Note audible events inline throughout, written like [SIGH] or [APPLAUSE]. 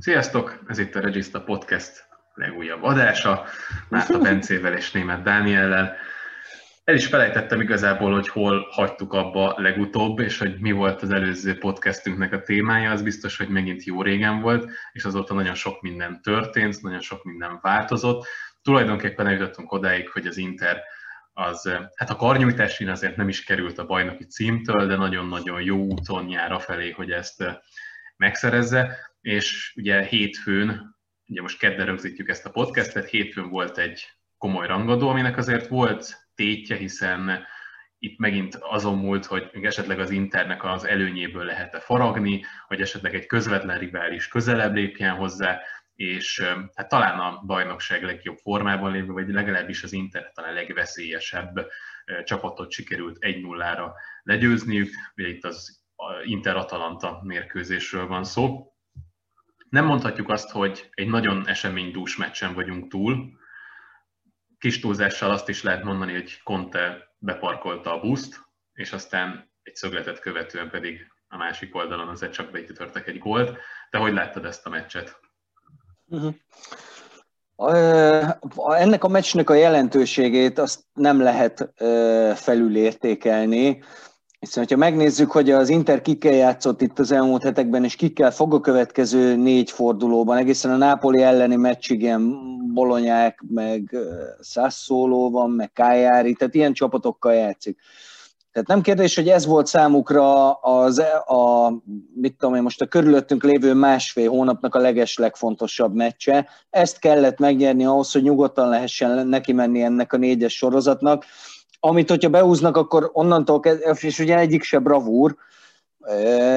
Sziasztok! Ez itt a Regista Podcast legújabb adása, Márta Bencével és Német Dániellel. El is felejtettem igazából, hogy hol hagytuk abba legutóbb, és hogy mi volt az előző podcastünknek a témája, az biztos, hogy megint jó régen volt, és azóta nagyon sok minden történt, nagyon sok minden változott. Tulajdonképpen eljutottunk odáig, hogy az Inter az, hát a karnyújtásén azért nem is került a bajnoki címtől, de nagyon-nagyon jó úton jár felé, hogy ezt megszerezze és ugye hétfőn, ugye most kedden rögzítjük ezt a podcastet, hétfőn volt egy komoly rangadó, aminek azért volt tétje, hiszen itt megint azon múlt, hogy esetleg az Internek az előnyéből lehet-e faragni, vagy esetleg egy közvetlen rivális közelebb lépjen hozzá, és hát talán a bajnokság legjobb formában lévő, vagy legalábbis az Inter talán legveszélyesebb csapatot sikerült 1-0-ra legyőzniük. Ugye itt az Inter-Atalanta mérkőzésről van szó. Nem mondhatjuk azt, hogy egy nagyon eseménydús meccsen vagyunk túl. Kis túlzással azt is lehet mondani, hogy Conte beparkolta a buszt, és aztán egy szögletet követően pedig a másik oldalon azért csak beütöttek egy gólt. De hogy láttad ezt a meccset? Uh-huh. Ennek a meccsnek a jelentőségét azt nem lehet felülértékelni. Hiszen, hogyha megnézzük, hogy az Inter kikkel játszott itt az elmúlt hetekben, és kikkel fog a következő négy fordulóban, egészen a Nápoli elleni meccsig ilyen Bolonyák, meg Sassuolo van, meg Kájári, tehát ilyen csapatokkal játszik. Tehát nem kérdés, hogy ez volt számukra az, a, mit tudom én, most a körülöttünk lévő másfél hónapnak a leges legfontosabb meccse. Ezt kellett megnyerni ahhoz, hogy nyugodtan lehessen neki menni ennek a négyes sorozatnak amit, hogyha beúznak, akkor onnantól kezdve, és ugye egyik se bravúr,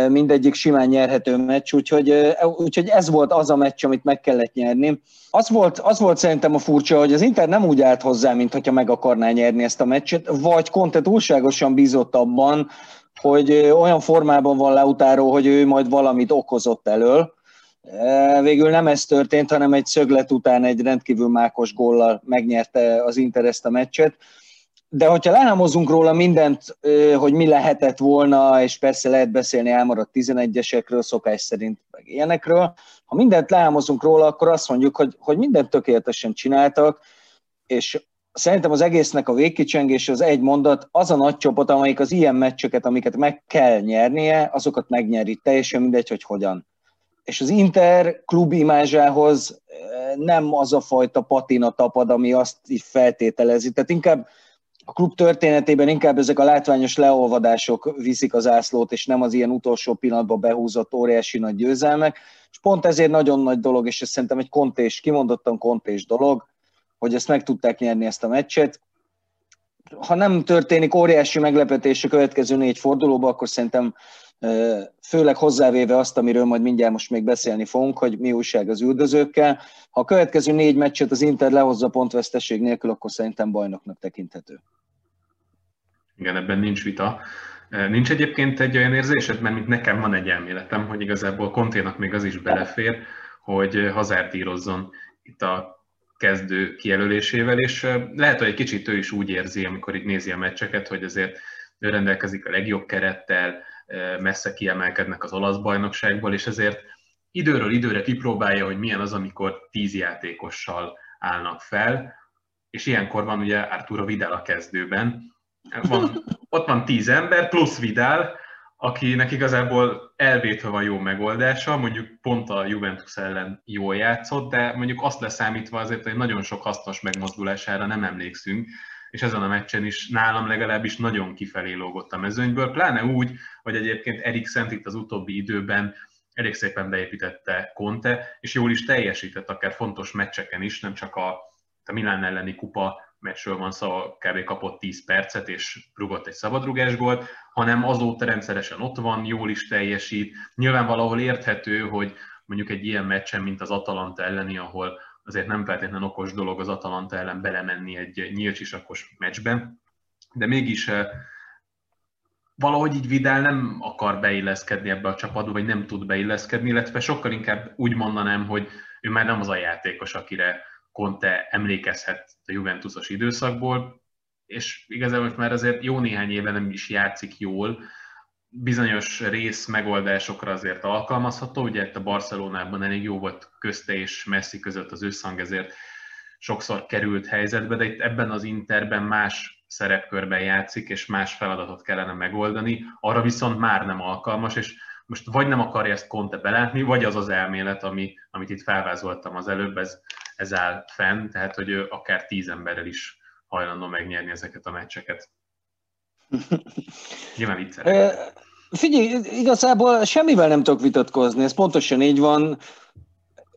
mindegyik simán nyerhető meccs, úgyhogy, úgyhogy ez volt az a meccs, amit meg kellett nyerni. Az volt, az volt szerintem a furcsa, hogy az Inter nem úgy állt hozzá, mint hogyha meg akarná nyerni ezt a meccset, vagy Conte túlságosan bízott abban, hogy olyan formában van Leutáró, hogy ő majd valamit okozott elől. Végül nem ez történt, hanem egy szöglet után egy rendkívül mákos góllal megnyerte az Inter ezt a meccset de hogyha lehámozunk róla mindent, hogy mi lehetett volna, és persze lehet beszélni elmaradt 11-esekről, szokás szerint, meg ilyenekről, ha mindent lehámozunk róla, akkor azt mondjuk, hogy, hogy mindent tökéletesen csináltak, és szerintem az egésznek a végkicsengés az egy mondat, az a nagy csapat, amelyik az ilyen meccseket, amiket meg kell nyernie, azokat megnyeri, teljesen mindegy, hogy hogyan. És az Inter klub imázsához nem az a fajta patina tapad, ami azt így feltételezi. Tehát inkább a klub történetében inkább ezek a látványos leolvadások viszik az ászlót, és nem az ilyen utolsó pillanatban behúzott óriási nagy győzelmek. És pont ezért nagyon nagy dolog, és ez szerintem egy kontés, kimondottan kontés dolog, hogy ezt meg tudták nyerni ezt a meccset. Ha nem történik óriási meglepetés a következő négy fordulóba, akkor szerintem főleg hozzávéve azt, amiről majd mindjárt most még beszélni fogunk, hogy mi újság az üldözőkkel. Ha a következő négy meccset az Inter lehozza pontveszteség nélkül, akkor szerintem bajnoknak tekinthető. Igen, ebben nincs vita. Nincs egyébként egy olyan érzésed, mert mint nekem van egy elméletem, hogy igazából Konténak még az is belefér, hogy hazártírozzon itt a kezdő kijelölésével, és lehet, hogy egy kicsit ő is úgy érzi, amikor itt nézi a meccseket, hogy azért ő rendelkezik a legjobb kerettel, messze kiemelkednek az olasz bajnokságból, és ezért időről időre kipróbálja, hogy milyen az, amikor tíz játékossal állnak fel, és ilyenkor van ugye Arturo Vidal a kezdőben, van, ott van tíz ember, plusz Vidal, akinek igazából elvétve van jó megoldása, mondjuk pont a Juventus ellen jól játszott, de mondjuk azt leszámítva azért, hogy nagyon sok hasznos megmozdulására nem emlékszünk, és ezen a meccsen is nálam legalábbis nagyon kifelé lógott a mezőnyből, pláne úgy, hogy egyébként Erik Szent itt az utóbbi időben elég szépen beépítette Conte, és jól is teljesített akár fontos meccseken is, nem csak a, a Milán elleni kupa meccsről van szó, kb. kapott 10 percet, és rugott egy szabadrugás gólt, hanem azóta rendszeresen ott van, jól is teljesít. Nyilván valahol érthető, hogy mondjuk egy ilyen meccsen, mint az Atalanta elleni, ahol azért nem feltétlenül okos dolog az Atalanta ellen belemenni egy nyílcsisakos meccsbe, de mégis eh, valahogy így Vidal nem akar beilleszkedni ebbe a csapatba, vagy nem tud beilleszkedni, illetve sokkal inkább úgy mondanám, hogy ő már nem az a játékos, akire Conte emlékezhet a Juventusos időszakból, és igazából most már azért jó néhány éve nem is játszik jól, bizonyos rész megoldásokra azért alkalmazható. Ugye itt a Barcelonában elég jó volt közte és Messi között az összhang, ezért sokszor került helyzetbe, de itt ebben az Interben más szerepkörben játszik, és más feladatot kellene megoldani, arra viszont már nem alkalmas, és most vagy nem akarja ezt Conte belátni, vagy az az elmélet, ami, amit itt felvázoltam az előbb, ez, ez áll fenn, tehát hogy ő akár tíz emberrel is hajlandó megnyerni ezeket a meccseket. [LAUGHS] Nyilván viccelek. Figyelj, igazából semmivel nem tudok vitatkozni, ez pontosan így van,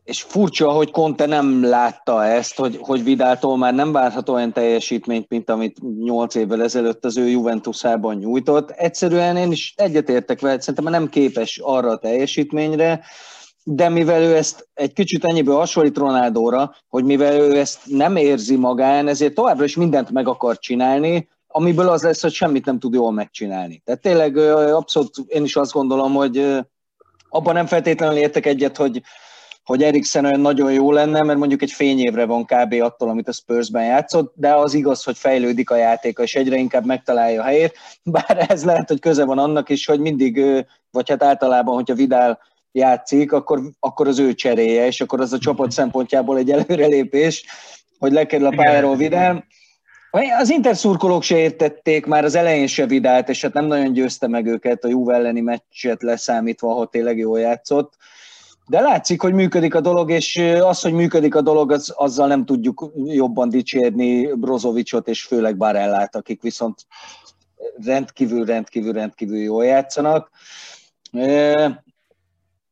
és furcsa, hogy Conte nem látta ezt, hogy, hogy Vidáltól már nem várható olyan teljesítményt, mint amit nyolc évvel ezelőtt az ő Juventusában nyújtott. Egyszerűen én is egyetértek vele, szerintem nem képes arra a teljesítményre, de mivel ő ezt egy kicsit ennyiből hasonlít Ronaldóra, hogy mivel ő ezt nem érzi magán, ezért továbbra is mindent meg akar csinálni, amiből az lesz, hogy semmit nem tud jól megcsinálni. Tehát tényleg abszolút én is azt gondolom, hogy abban nem feltétlenül értek egyet, hogy, hogy Eriksen olyan nagyon jó lenne, mert mondjuk egy fényévre van kb. attól, amit a Spursben játszott, de az igaz, hogy fejlődik a játéka, és egyre inkább megtalálja a helyét, bár ez lehet, hogy köze van annak is, hogy mindig, vagy hát általában, hogyha Vidal játszik, akkor, akkor az ő cseréje, és akkor az a csapat szempontjából egy előrelépés, hogy lekerül a pályáról Vidal. Az Inter szurkolók se értették, már az elején se Vidált, és hát nem nagyon győzte meg őket a Juve elleni meccset leszámítva, ahol tényleg jól játszott. De látszik, hogy működik a dolog, és az, hogy működik a dolog, az, azzal nem tudjuk jobban dicsérni Brozovicsot, és főleg Barellát, akik viszont rendkívül, rendkívül, rendkívül jól játszanak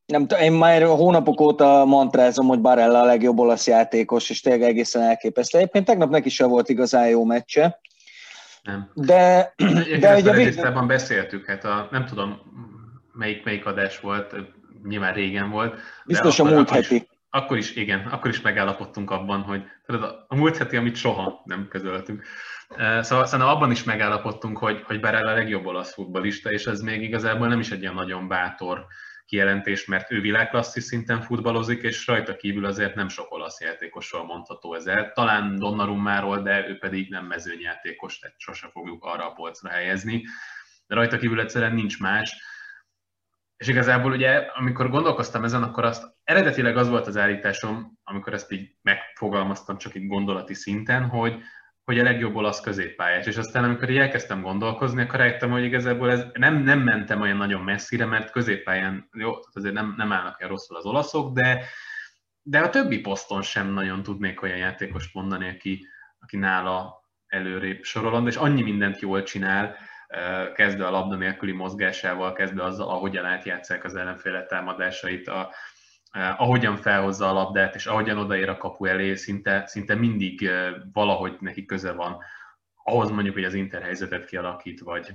nem tudom, én már hónapok óta mantrázom, hogy Barella a legjobb olasz játékos, és tényleg egészen elképesztő. Egyébként tegnap neki sem volt igazán jó meccse. Nem. De, de ugye a beszéltük, hát a, nem tudom melyik, melyik adás volt, nyilván régen volt. Biztos a múlt heti. Is, akkor is, igen, akkor is megállapodtunk abban, hogy tudod, a múlt heti, amit soha nem közöltünk. Szóval szerintem abban is megállapodtunk, hogy, hogy Barella a legjobb olasz futbalista, és ez még igazából nem is egy ilyen nagyon bátor kijelentés, mert ő világklasszi szinten futballozik, és rajta kívül azért nem sok olasz játékosról mondható ez el. Talán Donnarummáról, de ő pedig nem mezőnyjátékos, tehát sose fogjuk arra a polcra helyezni. De rajta kívül egyszerűen nincs más. És igazából ugye, amikor gondolkoztam ezen, akkor azt eredetileg az volt az állításom, amikor ezt így megfogalmaztam csak így gondolati szinten, hogy hogy a legjobb olasz középpályás. És aztán, amikor így elkezdtem gondolkozni, akkor rájöttem, hogy igazából ez nem, nem mentem olyan nagyon messzire, mert középpályán, jó, azért nem, nem állnak el rosszul az olaszok, de, de a többi poszton sem nagyon tudnék olyan játékos mondani, aki, aki nála előrébb sorolom, és annyi mindent jól csinál, kezdve a labda nélküli mozgásával, kezdve azzal, ahogyan átjátszák az ellenféle támadásait, a, Eh, ahogyan felhozza a labdát, és ahogyan odaér a kapu elé, szinte, szinte mindig eh, valahogy neki köze van ahhoz mondjuk, hogy az interhelyzetet kialakít, vagy,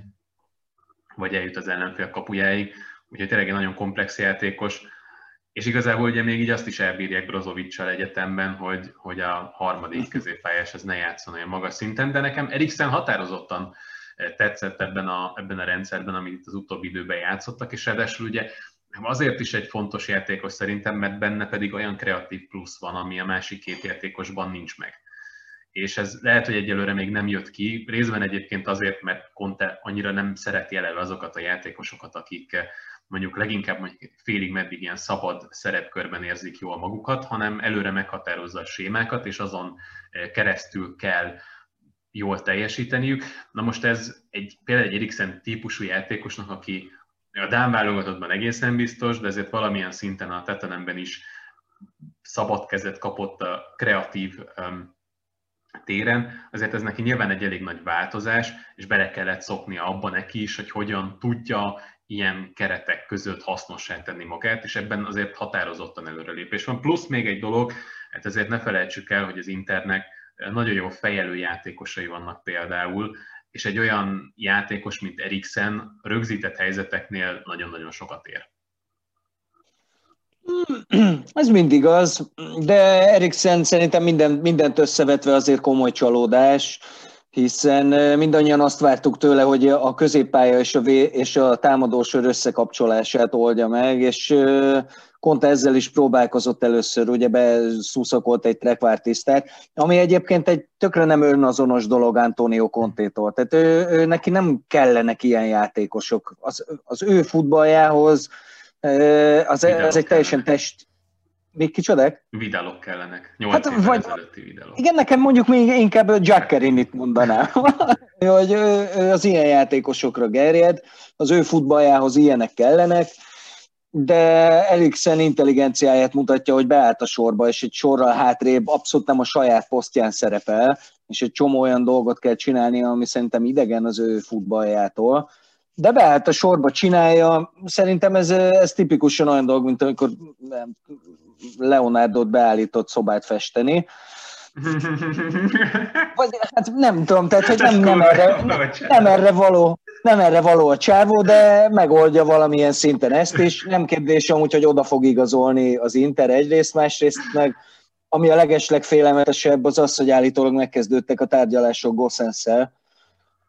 vagy eljut az ellenfél kapujáig. Úgyhogy tényleg egy nagyon komplex játékos, és igazából ugye még így azt is elbírják Brozovicsal egyetemben, hogy, hogy a harmadik [LAUGHS] középpályás ez ne játszon olyan magas szinten, de nekem Eriksen határozottan eh, tetszett ebben a, ebben a rendszerben, amit az utóbbi időben játszottak, és ráadásul ugye azért is egy fontos játékos szerintem, mert benne pedig olyan kreatív plusz van, ami a másik két játékosban nincs meg. És ez lehet, hogy egyelőre még nem jött ki, részben egyébként azért, mert Conte annyira nem szereti eleve azokat a játékosokat, akik eh, mondjuk leginkább mondjuk félig meddig ilyen szabad szerepkörben érzik jól magukat, hanem előre meghatározza a sémákat, és azon eh, keresztül kell jól teljesíteniük. Na most ez egy, például egy Eriksen típusú játékosnak, aki a Dán válogatottban egészen biztos, de ezért valamilyen szinten a Tetanemben is szabad kezet kapott a kreatív um, téren, azért ez neki nyilván egy elég nagy változás, és bele kellett szoknia abban neki is, hogy hogyan tudja ilyen keretek között hasznossá tenni magát, és ebben azért határozottan előrelépés van. Plusz még egy dolog, hát ezért ne felejtsük el, hogy az Internek nagyon jó fejelő játékosai vannak például, és egy olyan játékos, mint Eriksen rögzített helyzeteknél nagyon-nagyon sokat ér. Ez mindig az, de Eriksen szerintem minden, mindent összevetve azért komoly csalódás, hiszen mindannyian azt vártuk tőle, hogy a középpálya és a, vé- és a támadósor összekapcsolását oldja meg, és Conte ezzel is próbálkozott először, ugye beszuszakolt egy trekvártisztát, ami egyébként egy tökre nem önazonos dolog Antonio Contétól. Tehát ő, ő, neki nem kellenek ilyen játékosok. Az, az ő futballjához az, az egy teljesen test, még kicsodák? Vidalok kellenek. 8 hát, vagy, ezelőtti vidalok. Igen, nekem mondjuk még inkább Jack Kerin-it mondanám, [LAUGHS] hogy ő, ő az ilyen játékosokra gerjed, az ő futballjához ilyenek kellenek, de Eriksen intelligenciáját mutatja, hogy beállt a sorba, és egy sorral hátrébb abszolút nem a saját posztján szerepel, és egy csomó olyan dolgot kell csinálni, ami szerintem idegen az ő futballjától. De beállt a sorba, csinálja. Szerintem ez, ez tipikusan olyan dolog, mint amikor Leonardo-t beállított szobát festeni. [LAUGHS] Vagy hát nem tudom, tehát hogy nem, nem, erre, nem, erre való, nem erre való a csávó, de megoldja valamilyen szinten ezt is. Nem kérdés amúgy, hogy oda fog igazolni az Inter egyrészt, másrészt meg ami a legeslegfélelmetesebb az az, hogy állítólag megkezdődtek a tárgyalások Gossenszel,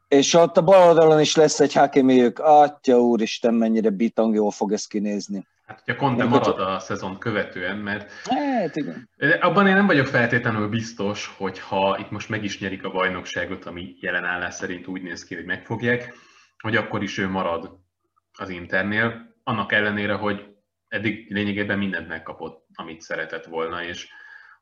és ott a bal oldalon is lesz egy Hakimiük. Atya úristen, mennyire bitang jól fog ez kinézni. Hát, hogyha Conte marad a szezon követően, mert hát, igen. abban én nem vagyok feltétlenül biztos, hogy ha itt most meg is nyerik a bajnokságot, ami jelen állás szerint úgy néz ki, hogy megfogják, hogy akkor is ő marad az Internél, annak ellenére, hogy eddig lényegében mindent megkapott, amit szeretett volna, és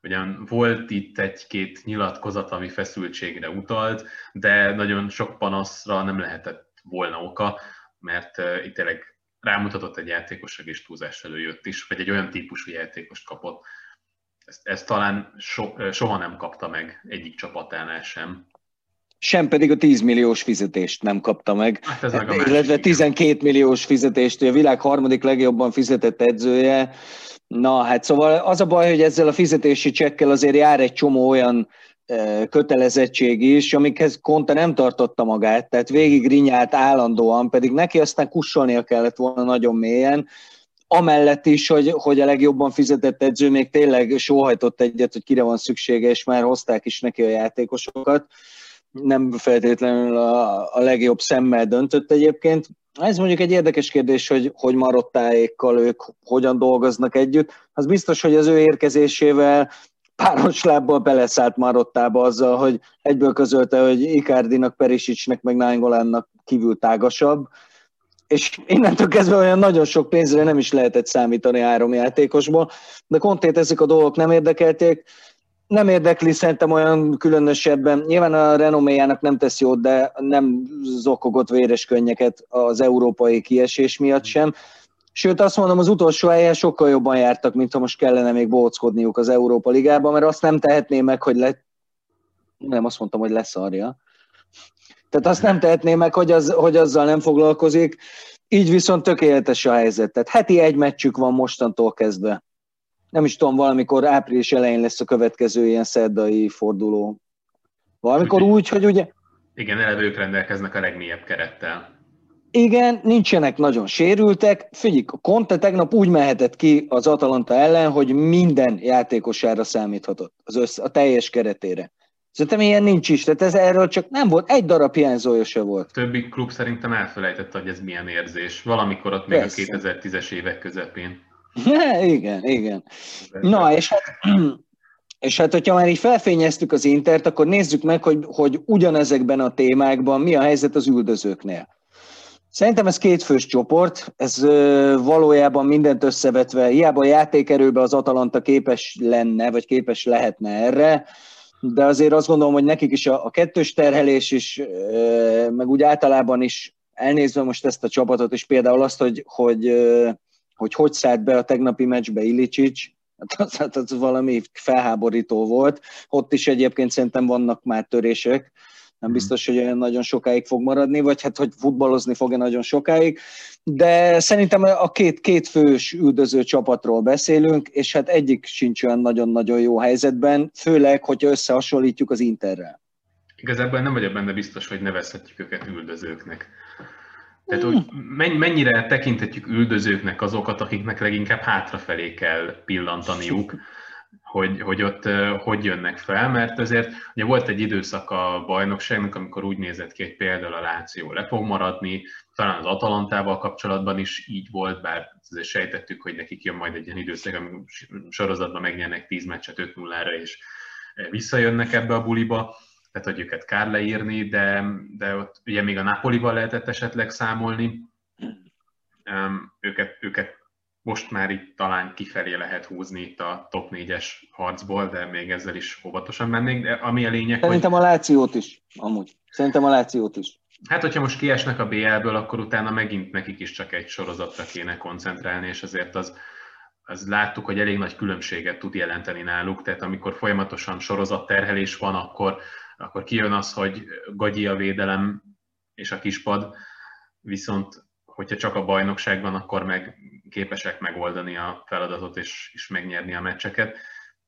Ugyan volt itt egy-két nyilatkozat, ami feszültségre utalt, de nagyon sok panaszra nem lehetett volna oka, mert itt tényleg rámutatott egy játékos, és túlzás előjött is, vagy egy olyan típusú játékost kapott. Ezt, ezt talán so, soha nem kapta meg egyik csapatánál sem. Sem pedig a 10 milliós fizetést nem kapta meg. Hát ez meg a Illetve 12 milliós fizetést, a világ harmadik legjobban fizetett edzője, Na, hát szóval az a baj, hogy ezzel a fizetési csekkel azért jár egy csomó olyan kötelezettség is, amikhez Conte nem tartotta magát, tehát végig rinyált állandóan, pedig neki aztán kussolnia kellett volna nagyon mélyen, amellett is, hogy, hogy a legjobban fizetett edző még tényleg sóhajtott egyet, hogy kire van szüksége, és már hozták is neki a játékosokat. Nem feltétlenül a, a legjobb szemmel döntött egyébként. Ez mondjuk egy érdekes kérdés, hogy, hogy marottáékkal ők hogyan dolgoznak együtt. Az biztos, hogy az ő érkezésével páros lábbal beleszállt Marottába azzal, hogy egyből közölte, hogy Icardinak, Perisicsnek, meg Naingolánnak kívül tágasabb, és innentől kezdve olyan nagyon sok pénzre nem is lehetett számítani három játékosból, de kontét ezek a dolgok nem érdekelték, nem érdekli szerintem olyan különösebben. Nyilván a renoméjának nem tesz jót, de nem zokogott véres könnyeket az európai kiesés miatt sem. Sőt, azt mondom, az utolsó helyen sokkal jobban jártak, mint ha most kellene még bóckodniuk az Európa Ligában, mert azt nem tehetné meg, hogy le... Nem, azt mondtam, hogy leszarja. Tehát azt nem tehetné meg, hogy, az, hogy azzal nem foglalkozik. Így viszont tökéletes a helyzet. Tehát heti egy meccsük van mostantól kezdve nem is tudom, valamikor április elején lesz a következő ilyen szerdai forduló. Valamikor úgy, hogy ugye... Igen, eleve ők rendelkeznek a legmélyebb kerettel. Igen, nincsenek nagyon sérültek. Figyelj, a Conte tegnap úgy mehetett ki az Atalanta ellen, hogy minden játékosára számíthatott, az össz, a teljes keretére. Szerintem ilyen nincs is, tehát ez erről csak nem volt, egy darab hiányzója se volt. Többi klub szerintem elfelejtette, hogy ez milyen érzés. Valamikor ott még Persze. a 2010-es évek közepén. [LAUGHS] igen, igen. Na, és hát, [CLEARS THROAT] és hát, hogyha már így felfényeztük az Intert, akkor nézzük meg, hogy, hogy ugyanezekben a témákban mi a helyzet az üldözőknél. Szerintem ez kétfős csoport, ez valójában mindent összevetve, hiába a játékerőben az Atalanta képes lenne, vagy képes lehetne erre, de azért azt gondolom, hogy nekik is a, a kettős terhelés is, meg úgy általában is elnézve most ezt a csapatot, és például azt, hogy, hogy hogy hogy szállt be a tegnapi meccsbe Ilicsics, hát az, hát az valami felháborító volt. Ott is egyébként szerintem vannak már törések, nem mhm. biztos, hogy olyan nagyon sokáig fog maradni, vagy hát, hogy futballozni fog-e nagyon sokáig, de szerintem a két, két fős üldöző csapatról beszélünk, és hát egyik sincs olyan nagyon-nagyon jó helyzetben, főleg, hogyha összehasonlítjuk az Interrel. Igazából nem vagyok benne biztos, hogy nevezhetjük őket üldözőknek. Tehát, hogy mennyire tekinthetjük üldözőknek azokat, akiknek leginkább hátrafelé kell pillantaniuk, hogy, hogy ott hogy jönnek fel, mert azért ugye volt egy időszak a bajnokságnak, amikor úgy nézett ki, hogy például a Láció le fog maradni, talán az Atalantával kapcsolatban is így volt, bár azért sejtettük, hogy nekik jön majd egy ilyen időszak, amikor sorozatban megnyernek 10 meccset 5-0-ra, és visszajönnek ebbe a buliba, tehát hogy őket kár leírni, de, de ott ugye még a Napolival lehetett esetleg számolni, őket, őket most már itt talán kifelé lehet húzni itt a top 4-es harcból, de még ezzel is óvatosan mennénk. De ami a lényeg, Szerintem hogy... a Lációt is, amúgy. Szerintem a Lációt is. Hát, hogyha most kiesnek a BL-ből, akkor utána megint nekik is csak egy sorozatra kéne koncentrálni, és azért az, az láttuk, hogy elég nagy különbséget tud jelenteni náluk, tehát amikor folyamatosan sorozatterhelés van, akkor, akkor kijön az, hogy gagyi a védelem és a kispad, viszont hogyha csak a bajnokság van, akkor meg képesek megoldani a feladatot és, és megnyerni a meccseket.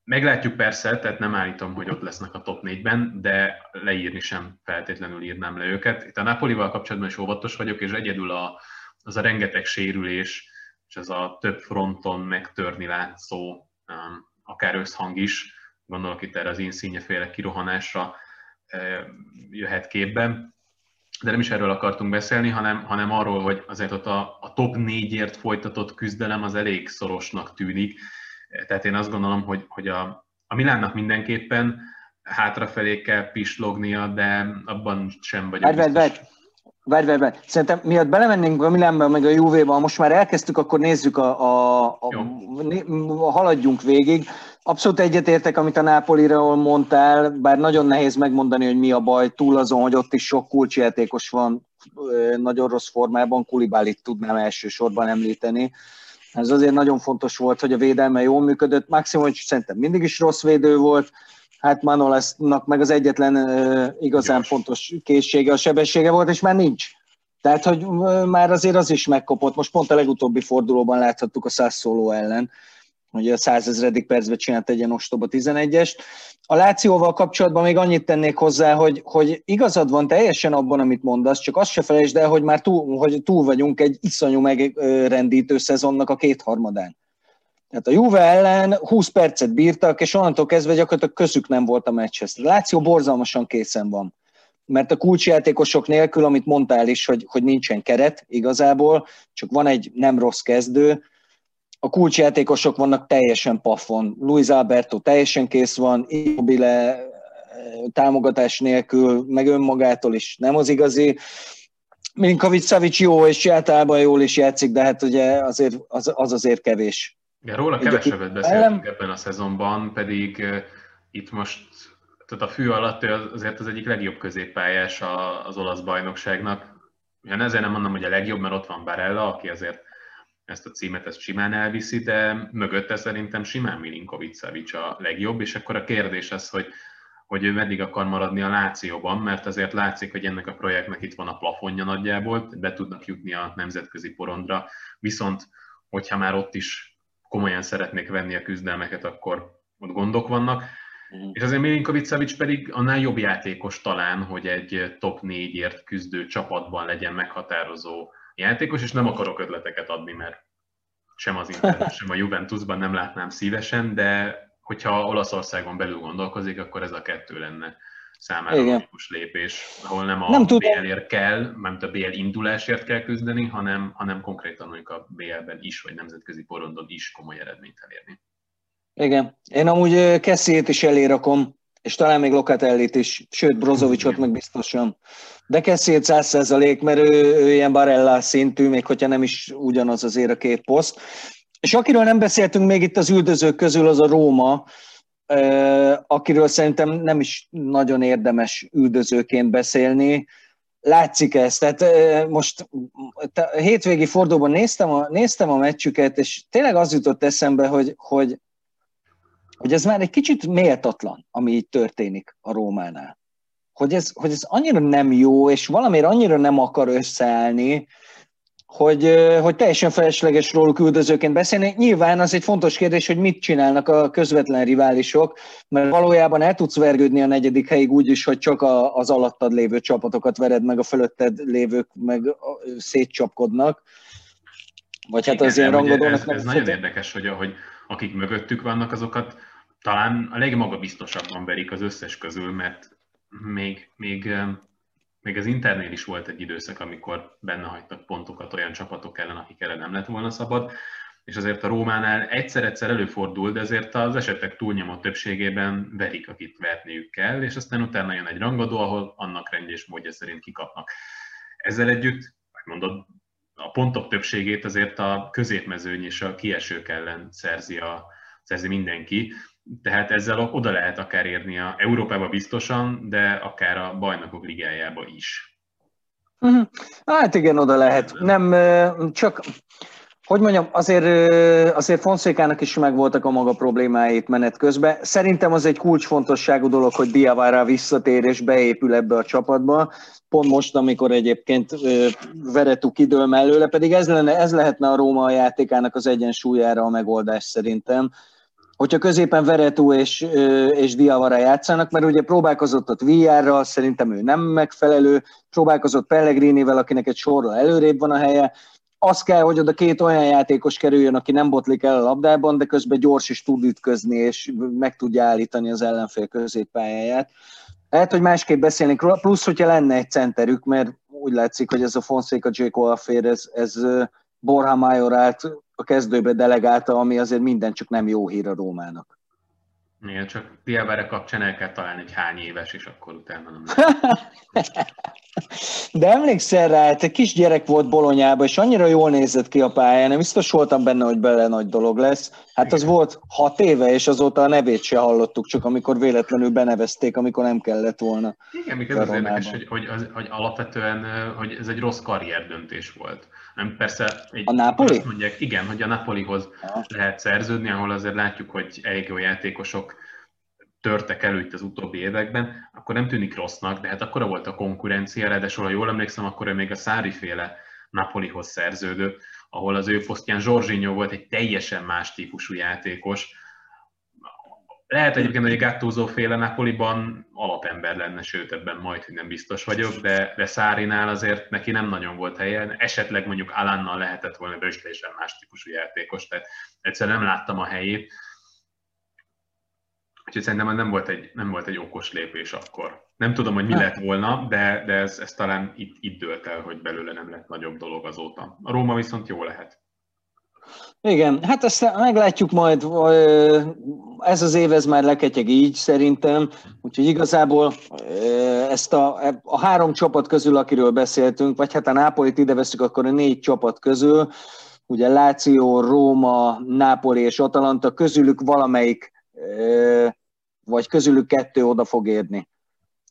Meglátjuk persze, tehát nem állítom, hogy ott lesznek a top 4-ben, de leírni sem feltétlenül írnám le őket. Itt a Napolival kapcsolatban is óvatos vagyok, és egyedül a, az a rengeteg sérülés, és az a több fronton megtörni látszó, um, akár összhang is, gondolok itt erre az Insigne féle kirohanásra, jöhet képbe de nem is erről akartunk beszélni, hanem, hanem arról, hogy azért ott a, a top négyért folytatott küzdelem az elég szorosnak tűnik. Tehát én azt gondolom, hogy, hogy a, a Milánnak mindenképpen hátrafelé kell pislognia, de abban sem vagyok várj, Várj, várj, várj, várj. Szerintem miatt belemennénk a Milánba, meg a Juve-ba, most már elkezdtük, akkor nézzük a, a, a, a haladjunk végig. Abszolút egyetértek, amit a Nápoliról mondtál, bár nagyon nehéz megmondani, hogy mi a baj, túl azon, hogy ott is sok kulcsjátékos van, nagyon rossz formában, Kulibálit tudnám elsősorban említeni. Ez azért nagyon fontos volt, hogy a védelme jól működött. Maximovic szerintem mindig is rossz védő volt, hát Manolesnak meg az egyetlen uh, igazán Gyors. fontos készsége, a sebessége volt, és már nincs. Tehát, hogy már azért az is megkopott. Most pont a legutóbbi fordulóban láthattuk a Sassuolo ellen, hogy a százezredik percben csinált egy ilyen ostoba 11-est. A Lációval kapcsolatban még annyit tennék hozzá, hogy, hogy igazad van teljesen abban, amit mondasz, csak azt se felejtsd el, hogy már túl, hogy túl vagyunk egy iszonyú megrendítő szezonnak a kétharmadán. Tehát a Juve ellen 20 percet bírtak, és onnantól kezdve gyakorlatilag közük nem volt a meccshez. A Láció borzalmasan készen van. Mert a kulcsjátékosok nélkül, amit mondtál is, hogy, hogy nincsen keret igazából, csak van egy nem rossz kezdő, a kulcsjátékosok vannak teljesen pafon. Luis Alberto teljesen kész van, Immobile eh, támogatás nélkül, meg önmagától is nem az igazi. Milinkovic Savic jó, és általában jól is játszik, de hát ugye azért, az, az azért kevés. Ja, róla kevesebbet beszéltünk ebben a szezonban, pedig uh, itt most tehát a fű alatt azért az egyik legjobb középpályás az olasz bajnokságnak. Ugyan ezért nem mondom, hogy a legjobb, mert ott van Barella, aki azért ezt a címet ezt simán elviszi, de mögötte szerintem simán Milinkovic Savic a legjobb, és akkor a kérdés az, hogy, hogy ő meddig akar maradni a Lációban, mert azért látszik, hogy ennek a projektnek itt van a plafonja nagyjából, be tudnak jutni a nemzetközi porondra, viszont hogyha már ott is komolyan szeretnék venni a küzdelmeket, akkor ott gondok vannak. Mm. És azért Milinkovic Savic pedig annál jobb játékos talán, hogy egy top 4-ért küzdő csapatban legyen meghatározó játékos, és nem akarok ötleteket adni, mert sem az Inter, sem a Juventusban nem látnám szívesen, de hogyha Olaszországon belül gondolkozik, akkor ez a kettő lenne számára Igen. logikus lépés, ahol nem a nem BL-ért kell, nem a BL indulásért kell küzdeni, hanem, hanem konkrétan mondjuk a BL-ben is, vagy nemzetközi porondon is komoly eredményt elérni. Igen. Én amúgy Kessiét is elérakom és talán még Lokatellit is, sőt Brozovicsot meg biztosan. De Kessiét száz százalék, mert ő, ő ilyen Barella szintű, még hogyha nem is ugyanaz azért a két poszt. És akiről nem beszéltünk még itt az üldözők közül, az a Róma, akiről szerintem nem is nagyon érdemes üldözőként beszélni. Látszik ez, tehát most hétvégi fordulóban néztem a, néztem a meccsüket, és tényleg az jutott eszembe, hogy, hogy hogy ez már egy kicsit méltatlan, ami így történik a Rómánál. Hogy ez, hogy ez annyira nem jó, és valamiért annyira nem akar összeállni, hogy, hogy teljesen felesleges róluk üldözőként beszélni. Nyilván az egy fontos kérdés, hogy mit csinálnak a közvetlen riválisok, mert valójában el tudsz vergődni a negyedik helyig úgy is, hogy csak a, az alattad lévő csapatokat vered meg, a fölötted lévők meg szétcsapkodnak. Vagy hát az ilyen rangodónak... Ez, ez, ez nagyon érdekes, hogy, hogy akik mögöttük vannak, azokat talán a legmagabiztosabban verik az összes közül, mert még, még, még az Internél is volt egy időszak, amikor benne hagytak pontokat olyan csapatok ellen, akik ellen nem lett volna szabad, és azért a Rómánál egyszer-egyszer előfordul, de azért az esetek túlnyomó többségében verik, akit verniük kell, és aztán utána jön egy rangadó, ahol annak rendje és módja szerint kikapnak. Ezzel együtt, mondod, a pontok többségét azért a középmezőny és a kiesők ellen szerzi, a, szerzi mindenki, tehát ezzel oda lehet akár érni a Európába biztosan, de akár a bajnokok ligájába is. Mhm. Hát igen, oda lehet. Nem, csak hogy mondjam, azért, azért Fonszékának is megvoltak a maga problémáit menet közben. Szerintem az egy kulcsfontosságú dolog, hogy Diavara visszatér és beépül ebbe a csapatba. Pont most, amikor egyébként Veretu kidől mellőle, pedig ez, lenne, ez lehetne a Róma játékának az egyensúlyára a megoldás szerintem hogyha középen Veretú és, és Diavara játszanak, mert ugye próbálkozott ott VR-ral, szerintem ő nem megfelelő, próbálkozott Pellegrinivel, akinek egy sorra előrébb van a helye, az kell, hogy oda két olyan játékos kerüljön, aki nem botlik el a labdában, de közben gyors is tud ütközni, és meg tudja állítani az ellenfél középpályáját. Lehet, hogy másképp beszélnék róla, plusz, hogyha lenne egy centerük, mert úgy látszik, hogy ez a Fonseca Jake Alfér, ez, ez Borja Majorát a kezdőbe delegálta, ami azért minden csak nem jó hír a Rómának. Igen, csak Diabere kapcsán el kell találni, hogy hány éves, és akkor utána nem [LAUGHS] De emlékszel rá, hát egy kis gyerek volt Bolonyában, és annyira jól nézett ki a pályán, nem biztos voltam benne, hogy bele nagy dolog lesz. Hát az volt hat éve, és azóta a nevét se hallottuk, csak amikor véletlenül benevezték, amikor nem kellett volna. Igen, még ez az érdekes, hogy, hogy, az, hogy alapvetően hogy ez egy rossz karrierdöntés volt. Nem, persze egy, a Napoli? Azt mondják, igen, hogy a Napolihoz ja. lehet szerződni, ahol azért látjuk, hogy elég jó játékosok törtek elő itt az utóbbi években, akkor nem tűnik rossznak, de hát akkora volt a konkurencia, ráadásul, ha jól emlékszem, akkor ő még a Szári féle Napolihoz szerződött, ahol az ő posztján Zsorzsinyó volt egy teljesen más típusú játékos, lehet egyébként, hogy Gattuso féle Napoliban alapember lenne, sőt ebben majd, hogy nem biztos vagyok, de, de Szárinál azért neki nem nagyon volt helye. Esetleg mondjuk Alannal lehetett volna, de is teljesen más típusú játékos, tehát egyszerűen nem láttam a helyét. Úgyhogy szerintem nem volt egy, nem volt egy okos lépés akkor. Nem tudom, hogy mi lett volna, de, de ez, ez talán itt, itt dőlt el, hogy belőle nem lett nagyobb dolog azóta. A Róma viszont jó lehet. Igen, hát ezt meglátjuk majd, ez az év ez már leketyeg így szerintem, úgyhogy igazából ezt a, a három csapat közül, akiről beszéltünk, vagy hát a Nápolit ide veszük, akkor a négy csapat közül, ugye Láció, Róma, Nápoli és Atalanta, közülük valamelyik, vagy közülük kettő oda fog érni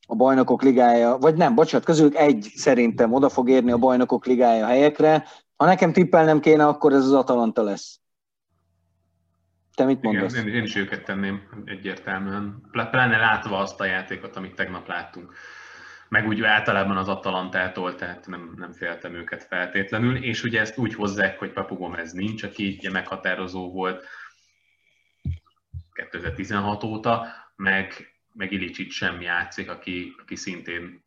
a bajnokok ligája, vagy nem, bocsánat, közülük egy szerintem oda fog érni a bajnokok ligája helyekre, ha nekem tippelnem kéne, akkor ez az Atalanta lesz. Te mit mondasz? Igen, én, én is őket tenném egyértelműen. Pláne látva azt a játékot, amit tegnap láttunk. Meg úgy általában az Atalantától, tehát nem, nem féltem őket feltétlenül, és ugye ezt úgy hozzák, hogy Papu Gomez nincs, aki ugye meghatározó volt 2016 óta, meg, meg Ilicsit sem játszik, aki, aki szintén,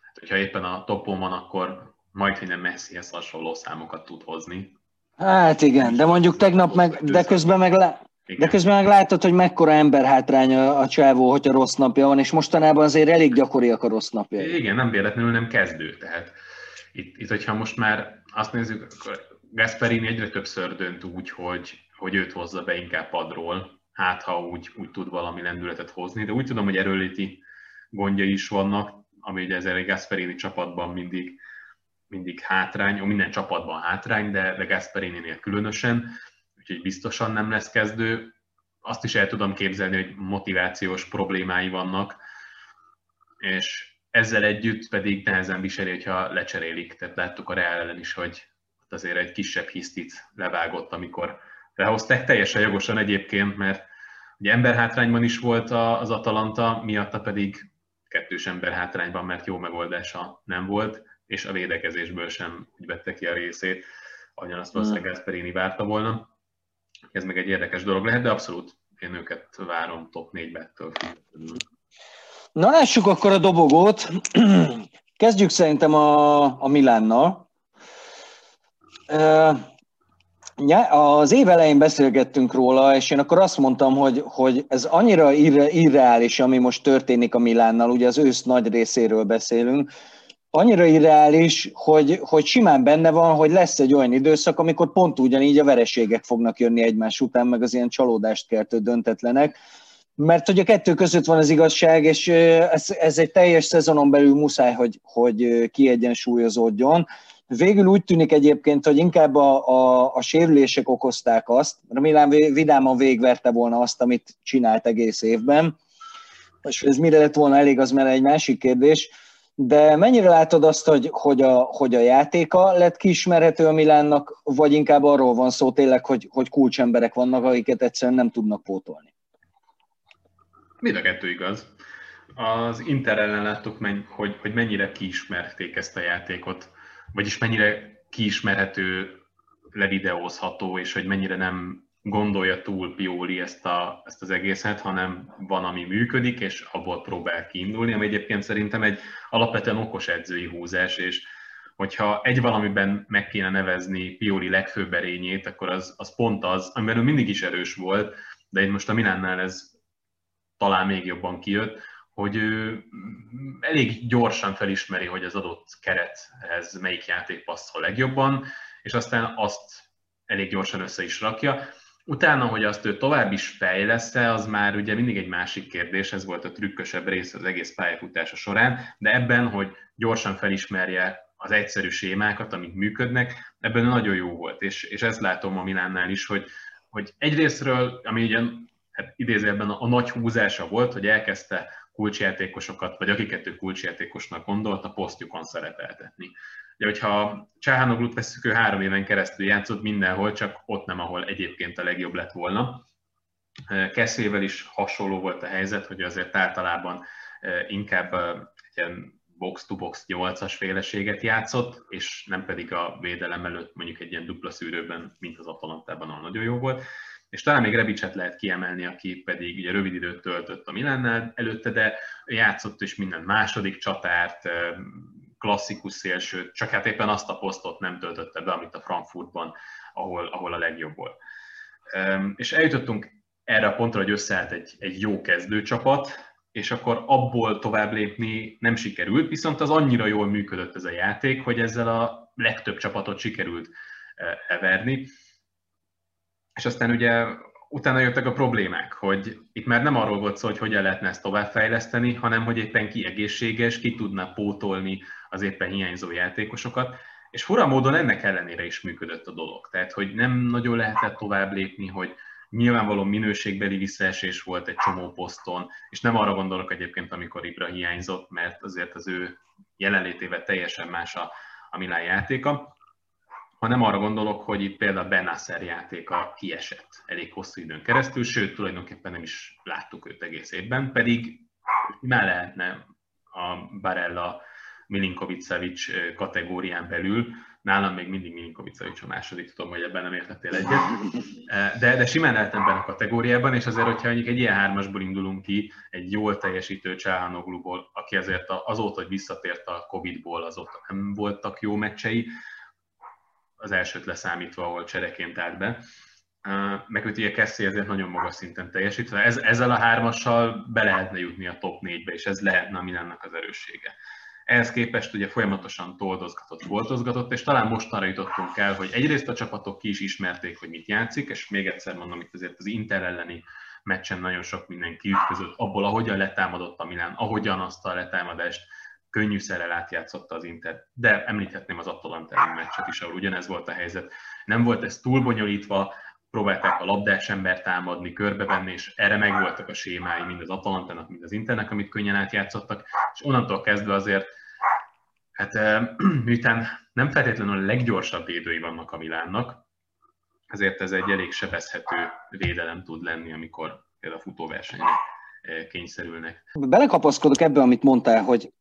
hát hogyha éppen a topon van, akkor majd, hogy nem Messihez hasonló számokat tud hozni. Hát igen, de mondjuk tegnap meg, de közben meg, le, de közben meg látod, hogy mekkora emberhátrány a, a csávó, hogyha rossz napja van, és mostanában azért elég gyakoriak a rossz napja. Igen, nem véletlenül nem kezdő, tehát itt, itt hogyha most már azt nézzük, akkor Gasperini egyre többször dönt úgy, hogy, hogy őt hozza be inkább padról, hát ha úgy, úgy tud valami lendületet hozni, de úgy tudom, hogy erőléti gondja is vannak, ami ugye ezzel Gasperini csapatban mindig mindig hátrány, minden csapatban hátrány, de, de Gasperini-nél különösen, úgyhogy biztosan nem lesz kezdő. Azt is el tudom képzelni, hogy motivációs problémái vannak, és ezzel együtt pedig nehezen viseli, hogyha lecserélik. Tehát láttuk a Real ellen is, hogy azért egy kisebb hisztit levágott, amikor lehozták, teljesen jogosan egyébként, mert ugye emberhátrányban is volt az Atalanta, miatta pedig kettős emberhátrányban, mert jó megoldása nem volt és a védekezésből sem úgy vette ki a részét, ahogyan azt valószínűleg. Gasperini várta volna. Ez meg egy érdekes dolog lehet, de abszolút én őket várom top 4-be ettől Na lássuk akkor a dobogót. Kezdjük szerintem a, a Milánnal. Az év elején beszélgettünk róla, és én akkor azt mondtam, hogy, hogy ez annyira irreális, ami most történik a Milánnal, ugye az ősz nagy részéről beszélünk, annyira irreális, hogy, hogy simán benne van, hogy lesz egy olyan időszak, amikor pont ugyanígy a vereségek fognak jönni egymás után, meg az ilyen csalódást keltő döntetlenek, mert hogy a kettő között van az igazság, és ez, ez egy teljes szezonon belül muszáj, hogy, hogy kiegyensúlyozódjon. Végül úgy tűnik egyébként, hogy inkább a, a, a sérülések okozták azt, remélem vidáman végverte volna azt, amit csinált egész évben, és ez mire lett volna elég, az már egy másik kérdés, de mennyire látod azt, hogy, hogy, a, hogy a játéka lett kiismerhető a Milánnak, vagy inkább arról van szó tényleg, hogy, hogy kulcsemberek vannak, akiket egyszerűen nem tudnak pótolni? Mind a kettő igaz. Az Inter ellen láttuk, hogy, hogy mennyire kiismerték ezt a játékot, vagyis mennyire kiismerhető, levideózható, és hogy mennyire nem gondolja túl Pioli ezt, a, ezt az egészet, hanem van, ami működik, és abból próbál kiindulni, ami egyébként szerintem egy alapvetően okos edzői húzás, és hogyha egy valamiben meg kéne nevezni Pioli legfőbb erényét, akkor az, az pont az, amiben ő mindig is erős volt, de itt most a Milánnál ez talán még jobban kijött, hogy ő elég gyorsan felismeri, hogy az adott kerethez melyik játék passzol legjobban, és aztán azt elég gyorsan össze is rakja. Utána, hogy azt ő tovább is fejlesz az már ugye mindig egy másik kérdés, ez volt a trükkösebb rész az egész pályafutása során, de ebben, hogy gyorsan felismerje az egyszerű sémákat, amik működnek, ebben nagyon jó volt, és, és ezt látom a Milánnál is, hogy, hogy egyrésztről, ami ugye hát idézőjelben a, a nagy húzása volt, hogy elkezdte kulcsjátékosokat, vagy akiket ő kulcsjátékosnak gondolt, a posztjukon szerepeltetni. Ugye, hogyha Csáhánoglut veszük, ő három éven keresztül játszott mindenhol, csak ott nem, ahol egyébként a legjobb lett volna. Keszével is hasonló volt a helyzet, hogy azért általában inkább ilyen box-to-box 8-as féleséget játszott, és nem pedig a védelem előtt mondjuk egy ilyen dupla szűrőben, mint az Atalantában, ahol nagyon jó volt. És talán még Rebicset lehet kiemelni, aki pedig ugye rövid időt töltött a Milánnál előtte, de játszott is minden második csatárt, klasszikus szélső, csak hát éppen azt a posztot nem töltötte be, amit a Frankfurtban, ahol, ahol a legjobb volt. És eljutottunk erre a pontra, hogy összeállt egy, egy jó kezdőcsapat, és akkor abból tovább lépni nem sikerült, viszont az annyira jól működött ez a játék, hogy ezzel a legtöbb csapatot sikerült everni. És aztán ugye utána jöttek a problémák, hogy itt már nem arról volt szó, hogy hogyan lehetne ezt továbbfejleszteni, hanem hogy éppen ki egészséges, ki tudna pótolni az éppen hiányzó játékosokat, és fura módon ennek ellenére is működött a dolog. Tehát, hogy nem nagyon lehetett tovább lépni, hogy nyilvánvaló minőségbeli visszaesés volt egy csomó poszton, és nem arra gondolok egyébként, amikor Ibra hiányzott, mert azért az ő jelenlétével teljesen más a, a Milán játéka, hanem arra gondolok, hogy itt például Benasser játéka kiesett elég hosszú időn keresztül, sőt, tulajdonképpen nem is láttuk őt egész évben, pedig már lehetne a Barella Milinkovic-Savic kategórián belül, nálam még mindig Milinkovic a második, tudom, hogy ebben nem értettél egyet, de, de simán lehet ebben a kategóriában, és azért, hogyha mondjuk egy ilyen hármasból indulunk ki, egy jól teljesítő Csáhanogluból, aki azért azóta, hogy visszatért a Covid-ból, azóta nem voltak jó meccsei, az elsőt leszámítva, ahol csereként állt be, meg ugye Kessi ezért nagyon magas szinten teljesít. Ez, ezzel a hármassal be lehetne jutni a top 4-be, és ez lehetne a Milánnak az erőssége. Ehhez képest ugye folyamatosan toldozgatott, foltozgatott, és talán mostanra jutottunk el, hogy egyrészt a csapatok ki is ismerték, hogy mit játszik, és még egyszer mondom, itt azért az Inter elleni meccsen nagyon sok mindenki ütközött abból, ahogyan letámadott a Milán, ahogyan azt a letámadást könnyűszerrel átjátszotta az Inter. De említhetném az Atalanta meccset is, ahol ugyanez volt a helyzet. Nem volt ez túl bonyolítva, próbálták a labdás ember támadni, körbevenni, és erre megvoltak a sémái, mind az Atalantának, mind az Internek, amit könnyen átjátszottak, és onnantól kezdve azért, hát [CLEARS THROAT] miután nem feltétlenül a leggyorsabb védői vannak a Milánnak, ezért ez egy elég sebezhető védelem tud lenni, amikor például a futóversenyre eh, kényszerülnek. Belekapaszkodok ebbe, amit mondtál, hogy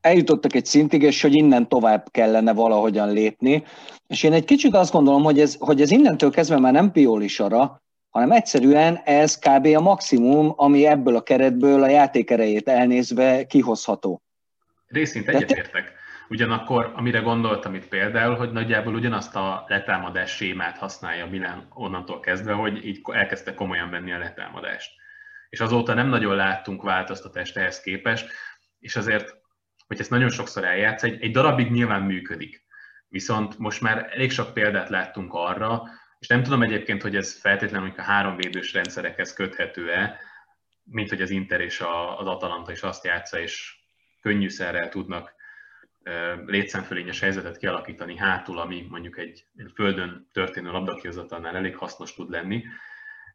eljutottak egy szintig, és hogy innen tovább kellene valahogyan lépni. És én egy kicsit azt gondolom, hogy ez, hogy ez innentől kezdve már nem sara, hanem egyszerűen ez kb. a maximum, ami ebből a keretből a játék erejét elnézve kihozható. Részint egyetértek. Ugyanakkor, amire gondoltam itt például, hogy nagyjából ugyanazt a letámadás sémát használja Milán onnantól kezdve, hogy így elkezdte komolyan venni a letámadást. És azóta nem nagyon láttunk változtatást ehhez képest, és azért, hogy ezt nagyon sokszor eljátsz, egy, egy darabig nyilván működik. Viszont most már elég sok példát láttunk arra, és nem tudom egyébként, hogy ez feltétlenül a három védős rendszerekhez köthető-e, mint hogy az Inter és az Atalanta is azt játsza, és könnyűszerrel tudnak létszámfölényes helyzetet kialakítani hátul, ami mondjuk egy, földön történő labdakihozatalnál elég hasznos tud lenni,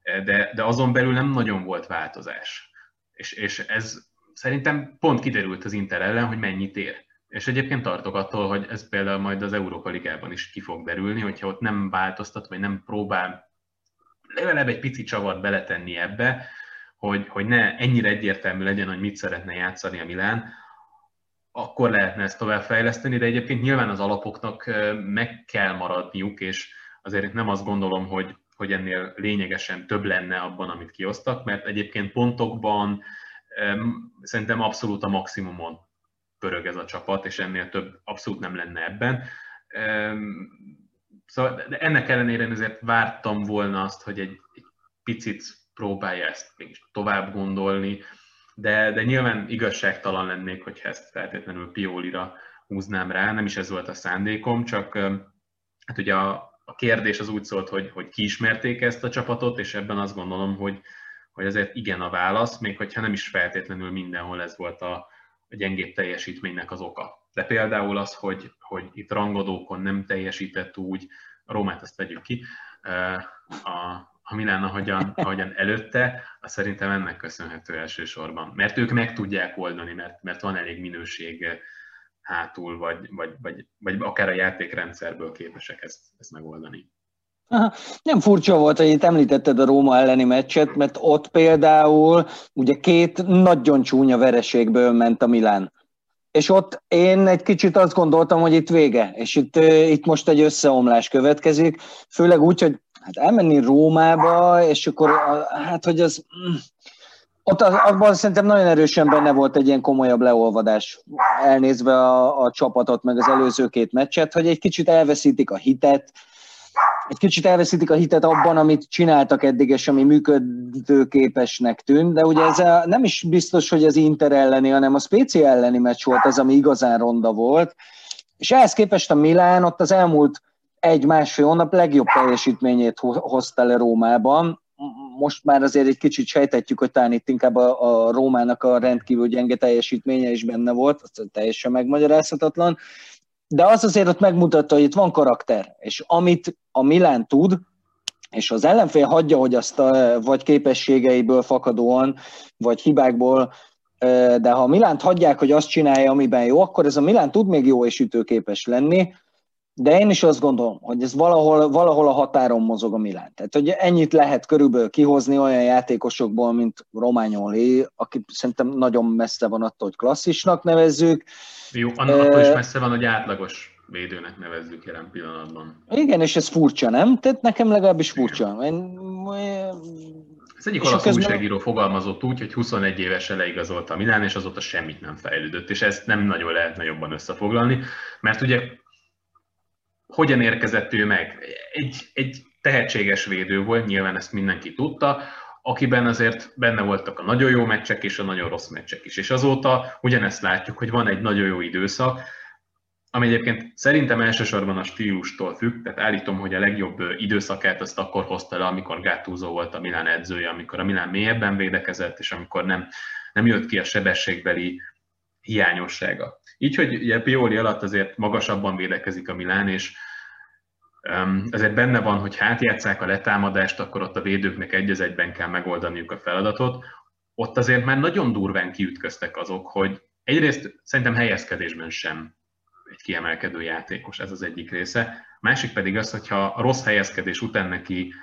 de, de azon belül nem nagyon volt változás. És, és ez szerintem pont kiderült az Inter ellen, hogy mennyit ér. És egyébként tartok attól, hogy ez például majd az Európa Ligában is ki fog derülni, hogyha ott nem változtat, vagy nem próbál legalább egy pici csavart beletenni ebbe, hogy, hogy ne ennyire egyértelmű legyen, hogy mit szeretne játszani a Milán, akkor lehetne ezt továbbfejleszteni, de egyébként nyilván az alapoknak meg kell maradniuk, és azért nem azt gondolom, hogy, hogy ennél lényegesen több lenne abban, amit kiosztak, mert egyébként pontokban szerintem abszolút a maximumon pörög ez a csapat, és ennél több abszolút nem lenne ebben. Szóval de ennek ellenére én azért vártam volna azt, hogy egy, egy picit próbálja ezt mégis tovább gondolni, de, de nyilván igazságtalan lennék, hogyha ezt feltétlenül Piolira húznám rá, nem is ez volt a szándékom, csak hát ugye a, a kérdés az úgy szólt, hogy, hogy kiismerték ezt a csapatot, és ebben azt gondolom, hogy, hogy azért igen a válasz, még hogyha nem is feltétlenül mindenhol ez volt a, a gyengébb teljesítménynek az oka. De például az, hogy, hogy itt rangodókon nem teljesített úgy, a Rómát azt tegyük ki, a, a Milán, ahogyan, ahogyan előtte, az szerintem ennek köszönhető elsősorban. Mert ők meg tudják oldani, mert, mert van elég minőség hátul, vagy, vagy, vagy, vagy akár a játékrendszerből képesek ezt, ezt megoldani. Aha. Nem furcsa volt, hogy itt említetted a Róma elleni meccset, mert ott például ugye két nagyon csúnya vereségből ment a Milán. És ott én egy kicsit azt gondoltam, hogy itt vége, és itt, itt most egy összeomlás következik, főleg úgy, hogy hát elmenni Rómába, és akkor hát, hogy az mm, ott abban szerintem nagyon erősen benne volt egy ilyen komolyabb leolvadás, elnézve a, a csapatot, meg az előző két meccset, hogy egy kicsit elveszítik a hitet, egy kicsit elveszítik a hitet abban, amit csináltak eddig, és ami működőképesnek tűnt, de ugye ez a, nem is biztos, hogy az Inter elleni, hanem a Spécia elleni meccs volt az, ami igazán ronda volt, és ehhez képest a Milán ott az elmúlt egy-másfél hónap legjobb teljesítményét hozta le Rómában. Most már azért egy kicsit sejtetjük, hogy talán itt inkább a, a Rómának a rendkívül gyenge teljesítménye is benne volt, az teljesen megmagyarázhatatlan. De az azért ott megmutatta, hogy itt van karakter, és amit a Milán tud, és az ellenfél hagyja, hogy azt a, vagy képességeiből fakadóan, vagy hibákból, de ha a Milánt hagyják, hogy azt csinálja, amiben jó, akkor ez a Milán tud még jó és ütőképes lenni, de én is azt gondolom, hogy ez valahol, valahol a határon mozog a Milán. Tehát, hogy ennyit lehet körülbelül kihozni olyan játékosokból, mint Romagnoli, aki szerintem nagyon messze van attól, hogy klasszisnak nevezzük. Jó, attól is messze van, hogy átlagos védőnek nevezzük jelen pillanatban. Igen, és ez furcsa, nem? Tehát nekem legalábbis furcsa. Én, ez egyik olasz közben... újságíró fogalmazott úgy, hogy 21 évesen leigazolta a Milán, és azóta semmit nem fejlődött, és ezt nem nagyon lehetne jobban összefoglalni, mert ugye hogyan érkezett ő meg? Egy, egy tehetséges védő volt, nyilván ezt mindenki tudta, akiben azért benne voltak a nagyon jó meccsek és a nagyon rossz meccsek is. És azóta ugyanezt látjuk, hogy van egy nagyon jó időszak, ami egyébként szerintem elsősorban a stílustól függ, tehát állítom, hogy a legjobb időszakát azt akkor hozta le, amikor Gattuso volt a Milán edzője, amikor a Milán mélyebben védekezett, és amikor nem, nem jött ki a sebességbeli hiányossága. Így, hogy ugye Pioli alatt azért magasabban védekezik a Milán, és ezért benne van, hogy hátjátszák a letámadást, akkor ott a védőknek egy egyben kell megoldaniuk a feladatot. Ott azért már nagyon durván kiütköztek azok, hogy egyrészt szerintem helyezkedésben sem egy kiemelkedő játékos, ez az egyik része. Másik pedig az, hogyha a rossz helyezkedés után neki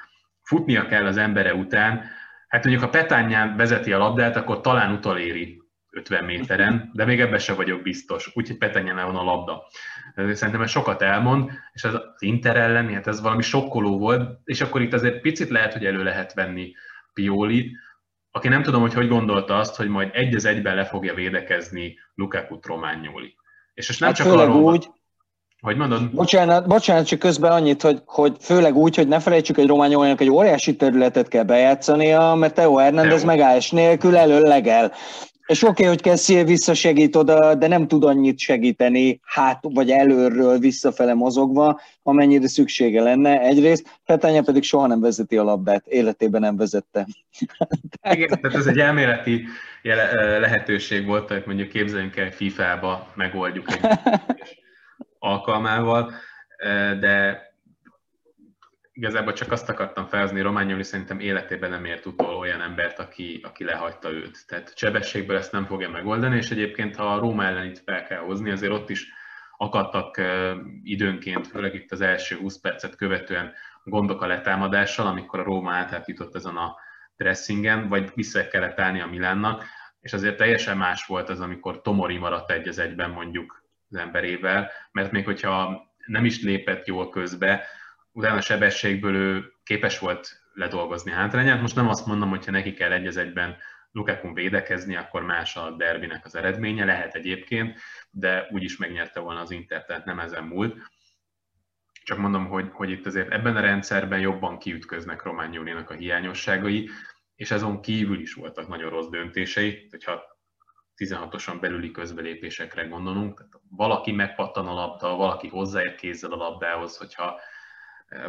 futnia kell az embere után, hát mondjuk ha Petányán vezeti a labdát, akkor talán utoléri 50 méteren, de még ebben sem vagyok biztos, úgyhogy Petanyánál van a labda. Szerintem ez sokat elmond, és az Inter ellen, hát ez valami sokkoló volt, és akkor itt azért picit lehet, hogy elő lehet venni Pioli, aki nem tudom, hogy hogy gondolta azt, hogy majd egy az egyben le fogja védekezni Lukaku Romagnoli. És ez nem hát csak arról úgy, hogy mondod? Bocsánat, bocsánat, csak közben annyit, hogy, hogy főleg úgy, hogy ne felejtsük, hogy Romániónak egy óriási területet kell bejátszania, mert Teo Hernández megállás nélkül elől legel. És oké, okay, hogy Kessie visszasegít oda, de nem tud annyit segíteni hát vagy előről visszafele mozogva, amennyire szüksége lenne egyrészt, Petánya pedig soha nem vezeti a labdát, életében nem vezette. [LAUGHS] Igen, tehát ez egy elméleti lehetőség volt, hogy mondjuk képzeljünk el FIFA-ba, megoldjuk egy [LAUGHS] alkalmával, de igazából csak azt akartam felhozni, Románioli szerintem életében nem ért utol olyan embert, aki, aki lehagyta őt. Tehát sebességből ezt nem fogja megoldani, és egyébként ha a Róma ellen itt fel kell hozni, azért ott is akadtak időnként, főleg itt az első 20 percet követően gondok a letámadással, amikor a Róma átjutott ezen a dressingen, vagy vissza kellett állni a Milánnak, és azért teljesen más volt az, amikor Tomori maradt egy egyben mondjuk az emberével, mert még hogyha nem is lépett jól közbe, utána a sebességből ő képes volt ledolgozni hátrányát. Most nem azt mondom, hogyha neki kell egy egyben Lukaku védekezni, akkor más a derbinek az eredménye, lehet egyébként, de úgyis megnyerte volna az Inter, tehát nem ezen múlt. Csak mondom, hogy, hogy itt azért ebben a rendszerben jobban kiütköznek Román Júlinak a hiányosságai, és azon kívül is voltak nagyon rossz döntései, hogyha 16-osan belüli közbelépésekre gondolunk, tehát valaki megpattan a labda, valaki hozzáér kézzel a labdához, hogyha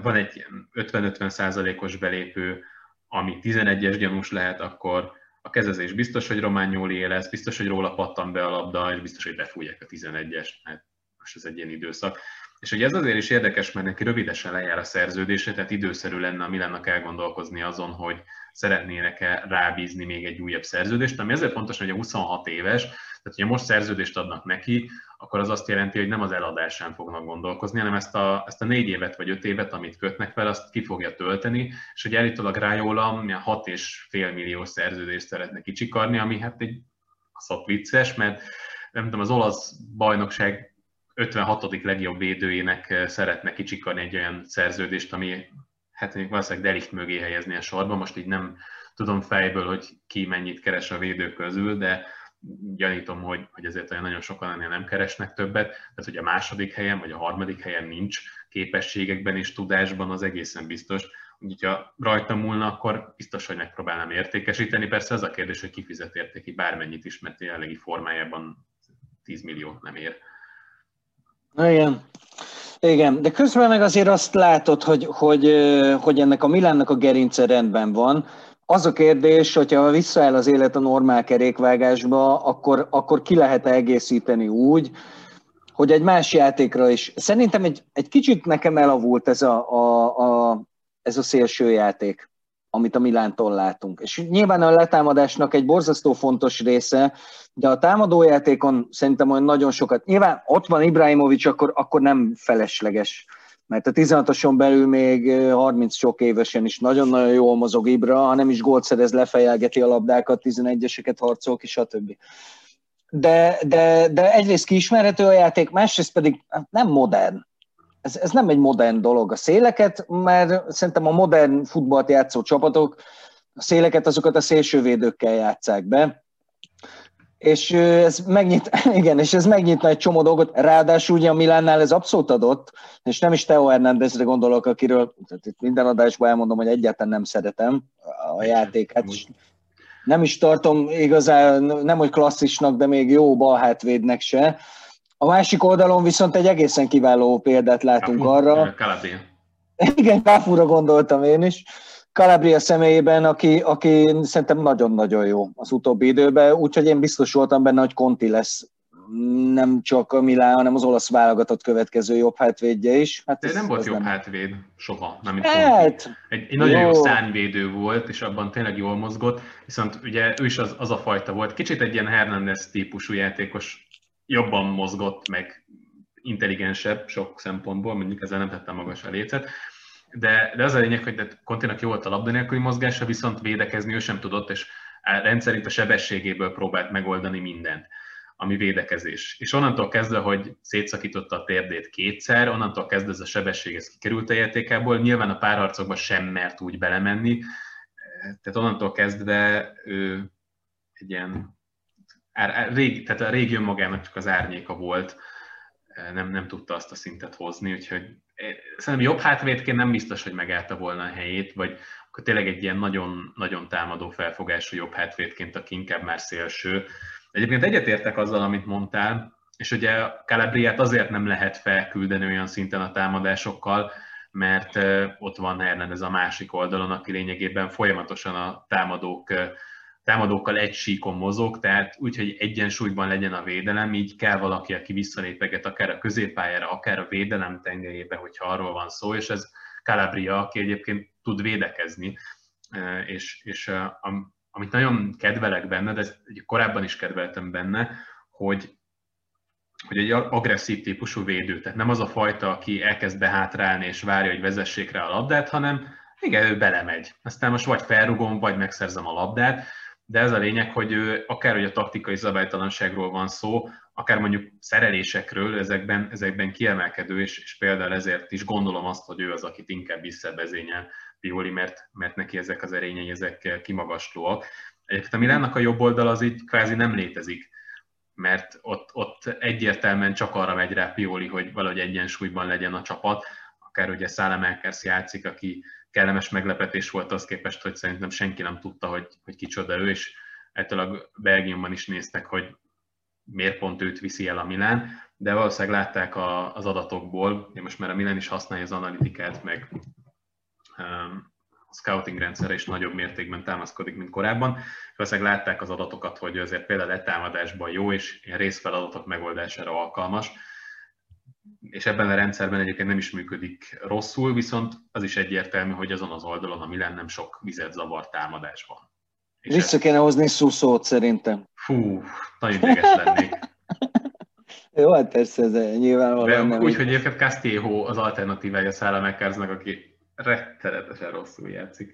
van egy 50-50 százalékos belépő, ami 11-es gyanús lehet, akkor a kezezés biztos, hogy Román Nyóli lesz, biztos, hogy róla pattan be a labda, és biztos, hogy befújják a 11-es, mert most ez egy ilyen időszak. És hogy ez azért is érdekes, mert neki rövidesen lejár a szerződése, tehát időszerű lenne a Milánnak elgondolkozni azon, hogy szeretnének-e rábízni még egy újabb szerződést, ami ezért fontos, hogy a 26 éves, tehát hogyha most szerződést adnak neki, akkor az azt jelenti, hogy nem az eladásán fognak gondolkozni, hanem ezt a, ezt a négy évet vagy öt évet, amit kötnek fel, azt ki fogja tölteni, és hogy állítólag Rájóla 6,5 millió szerződést szeretne kicsikarni, ami hát egy szok vicces, mert nem tudom, az olasz bajnokság 56. legjobb védőjének szeretne kicsikarni egy olyan szerződést, ami hát még valószínűleg Delikt mögé helyezni a sorba. Most így nem tudom fejből, hogy ki mennyit keres a védők közül, de gyanítom, hogy, hogy ezért olyan nagyon sokan ennél nem keresnek többet, tehát hogy a második helyen vagy a harmadik helyen nincs képességekben és tudásban, az egészen biztos. Úgyhogy ha rajta múlna, akkor biztos, hogy megpróbálnám értékesíteni. Persze az a kérdés, hogy kifizet értéki bármennyit is, mert jelenlegi formájában 10 milliót nem ér. Igen. Igen, de közben meg azért azt látod, hogy, hogy, hogy ennek a Milánnak a gerince rendben van, az a kérdés, hogyha visszaáll az élet a normál kerékvágásba, akkor, akkor ki lehet egészíteni úgy, hogy egy más játékra is. Szerintem egy, egy kicsit nekem elavult ez a, a, a, ez a szélső játék, amit a Milántól látunk. És nyilván a letámadásnak egy borzasztó fontos része, de a támadójátékon szerintem olyan nagyon sokat. Nyilván ott van Ibrahimovic, akkor, akkor nem felesleges mert a 16-oson belül még 30 sok évesen is nagyon-nagyon jól mozog Ibra, ha nem is gólt szerez, lefejelgeti a labdákat, 11-eseket harcol ki, stb. De, de, de egyrészt kiismerhető a játék, másrészt pedig hát nem modern. Ez, ez nem egy modern dolog. A széleket, mert szerintem a modern futballt játszó csapatok a széleket azokat a szélsővédőkkel játszák be, és ez megnyit, [LAUGHS] igen, és ez megnyitna egy csomó dolgot, ráadásul ugye a Milánnál ez abszolút adott, és nem is Teo Hernándezre gondolok, akiről tehát itt minden adásban elmondom, hogy egyáltalán nem szeretem a játékát, nem is tartom igazán, nem hogy klasszisnak, de még jó balhátvédnek se. A másik oldalon viszont egy egészen kiváló példát látunk Káfú, arra. Calabria. [LAUGHS] Igen, Káfúra gondoltam én is Calabria személyében, aki, aki szerintem nagyon-nagyon jó az utóbbi időben, úgyhogy én biztos voltam benne, hogy Conti lesz nem csak a Milán, hanem az olasz válogatott következő jobb hátvédje is. Hát De ez, nem volt jobb nem... hátvéd soha, nem hát, egy, egy nagyon jó. jó szánvédő volt, és abban tényleg jól mozgott, viszont ugye ő is az, az a fajta volt, kicsit egy ilyen Hernández típusú játékos, jobban mozgott, meg intelligensebb sok szempontból, mondjuk ezzel nem tettem magas a lécet, de, de az a lényeg, hogy Kontinak jó volt a labda nélküli mozgása, viszont védekezni ő sem tudott, és rendszerint a sebességéből próbált megoldani mindent, ami védekezés. És onnantól kezdve, hogy szétszakította a térdét kétszer, onnantól kezdve ez a sebesség ez kikerült a játékából, nyilván a párharcokba sem mert úgy belemenni, tehát onnantól kezdve ő egy ilyen, rég, tehát a régi önmagának csak az árnyéka volt, nem, nem tudta azt a szintet hozni, úgyhogy szerintem jobb hátvédként nem biztos, hogy megállta volna a helyét, vagy akkor tényleg egy ilyen nagyon, nagyon támadó felfogású jobb hátvédként, aki inkább már szélső. Egyébként egyetértek azzal, amit mondtál, és ugye Calabriát azért nem lehet felküldeni olyan szinten a támadásokkal, mert ott van ez a másik oldalon, aki lényegében folyamatosan a támadók, támadókkal egy síkon mozog, tehát úgy, hogy egyensúlyban legyen a védelem, így kell valaki, aki visszalépeget akár a középpályára, akár a védelem tengelyébe, hogyha arról van szó, és ez Calabria, aki egyébként tud védekezni, és, és amit nagyon kedvelek benne, de ezt korábban is kedveltem benne, hogy hogy egy agresszív típusú védő, tehát nem az a fajta, aki elkezd behátrálni és várja, hogy vezessék rá a labdát, hanem igen, ő belemegy. Aztán most vagy felrugom, vagy megszerzem a labdát, de ez a lényeg, hogy akár hogy a taktikai zabálytalanságról van szó, akár mondjuk szerelésekről, ezekben, ezekben kiemelkedő, és, és például ezért is gondolom azt, hogy ő az, akit inkább visszavezényel Pioli, mert, mert neki ezek az erényei, ezek kimagaslóak. Egyébként a Milánnak a jobb oldal az így kvázi nem létezik mert ott, ott egyértelműen csak arra megy rá Pioli, hogy valahogy egyensúlyban legyen a csapat, akár ugye Szálemelkers játszik, aki kellemes meglepetés volt az képest, hogy szerintem senki nem tudta, hogy, hogy kicsoda ő, és a Belgiumban is néztek, hogy miért pont őt viszi el a Milán, de valószínűleg látták a, az adatokból, most már a Milán is használja az analitikát, meg um, scouting rendszerre is nagyobb mértékben támaszkodik, mint korábban. Valószínűleg látták az adatokat, hogy azért például letámadásban jó, és ilyen részfeladatok megoldására alkalmas, és ebben a rendszerben egyébként nem is működik rosszul, viszont az is egyértelmű, hogy azon az oldalon, ami nem sok vizet zavar támadásban. És Vissza kéne hozni szuszót szerintem. Fú, nagyon ideges lennék. [LAUGHS] Jó, hát persze ez nyilvánvalóan nem. Úgy, hogy egyébként Castillejo az alternatívája Szála Meckerznek, aki rettenetesen rosszul játszik.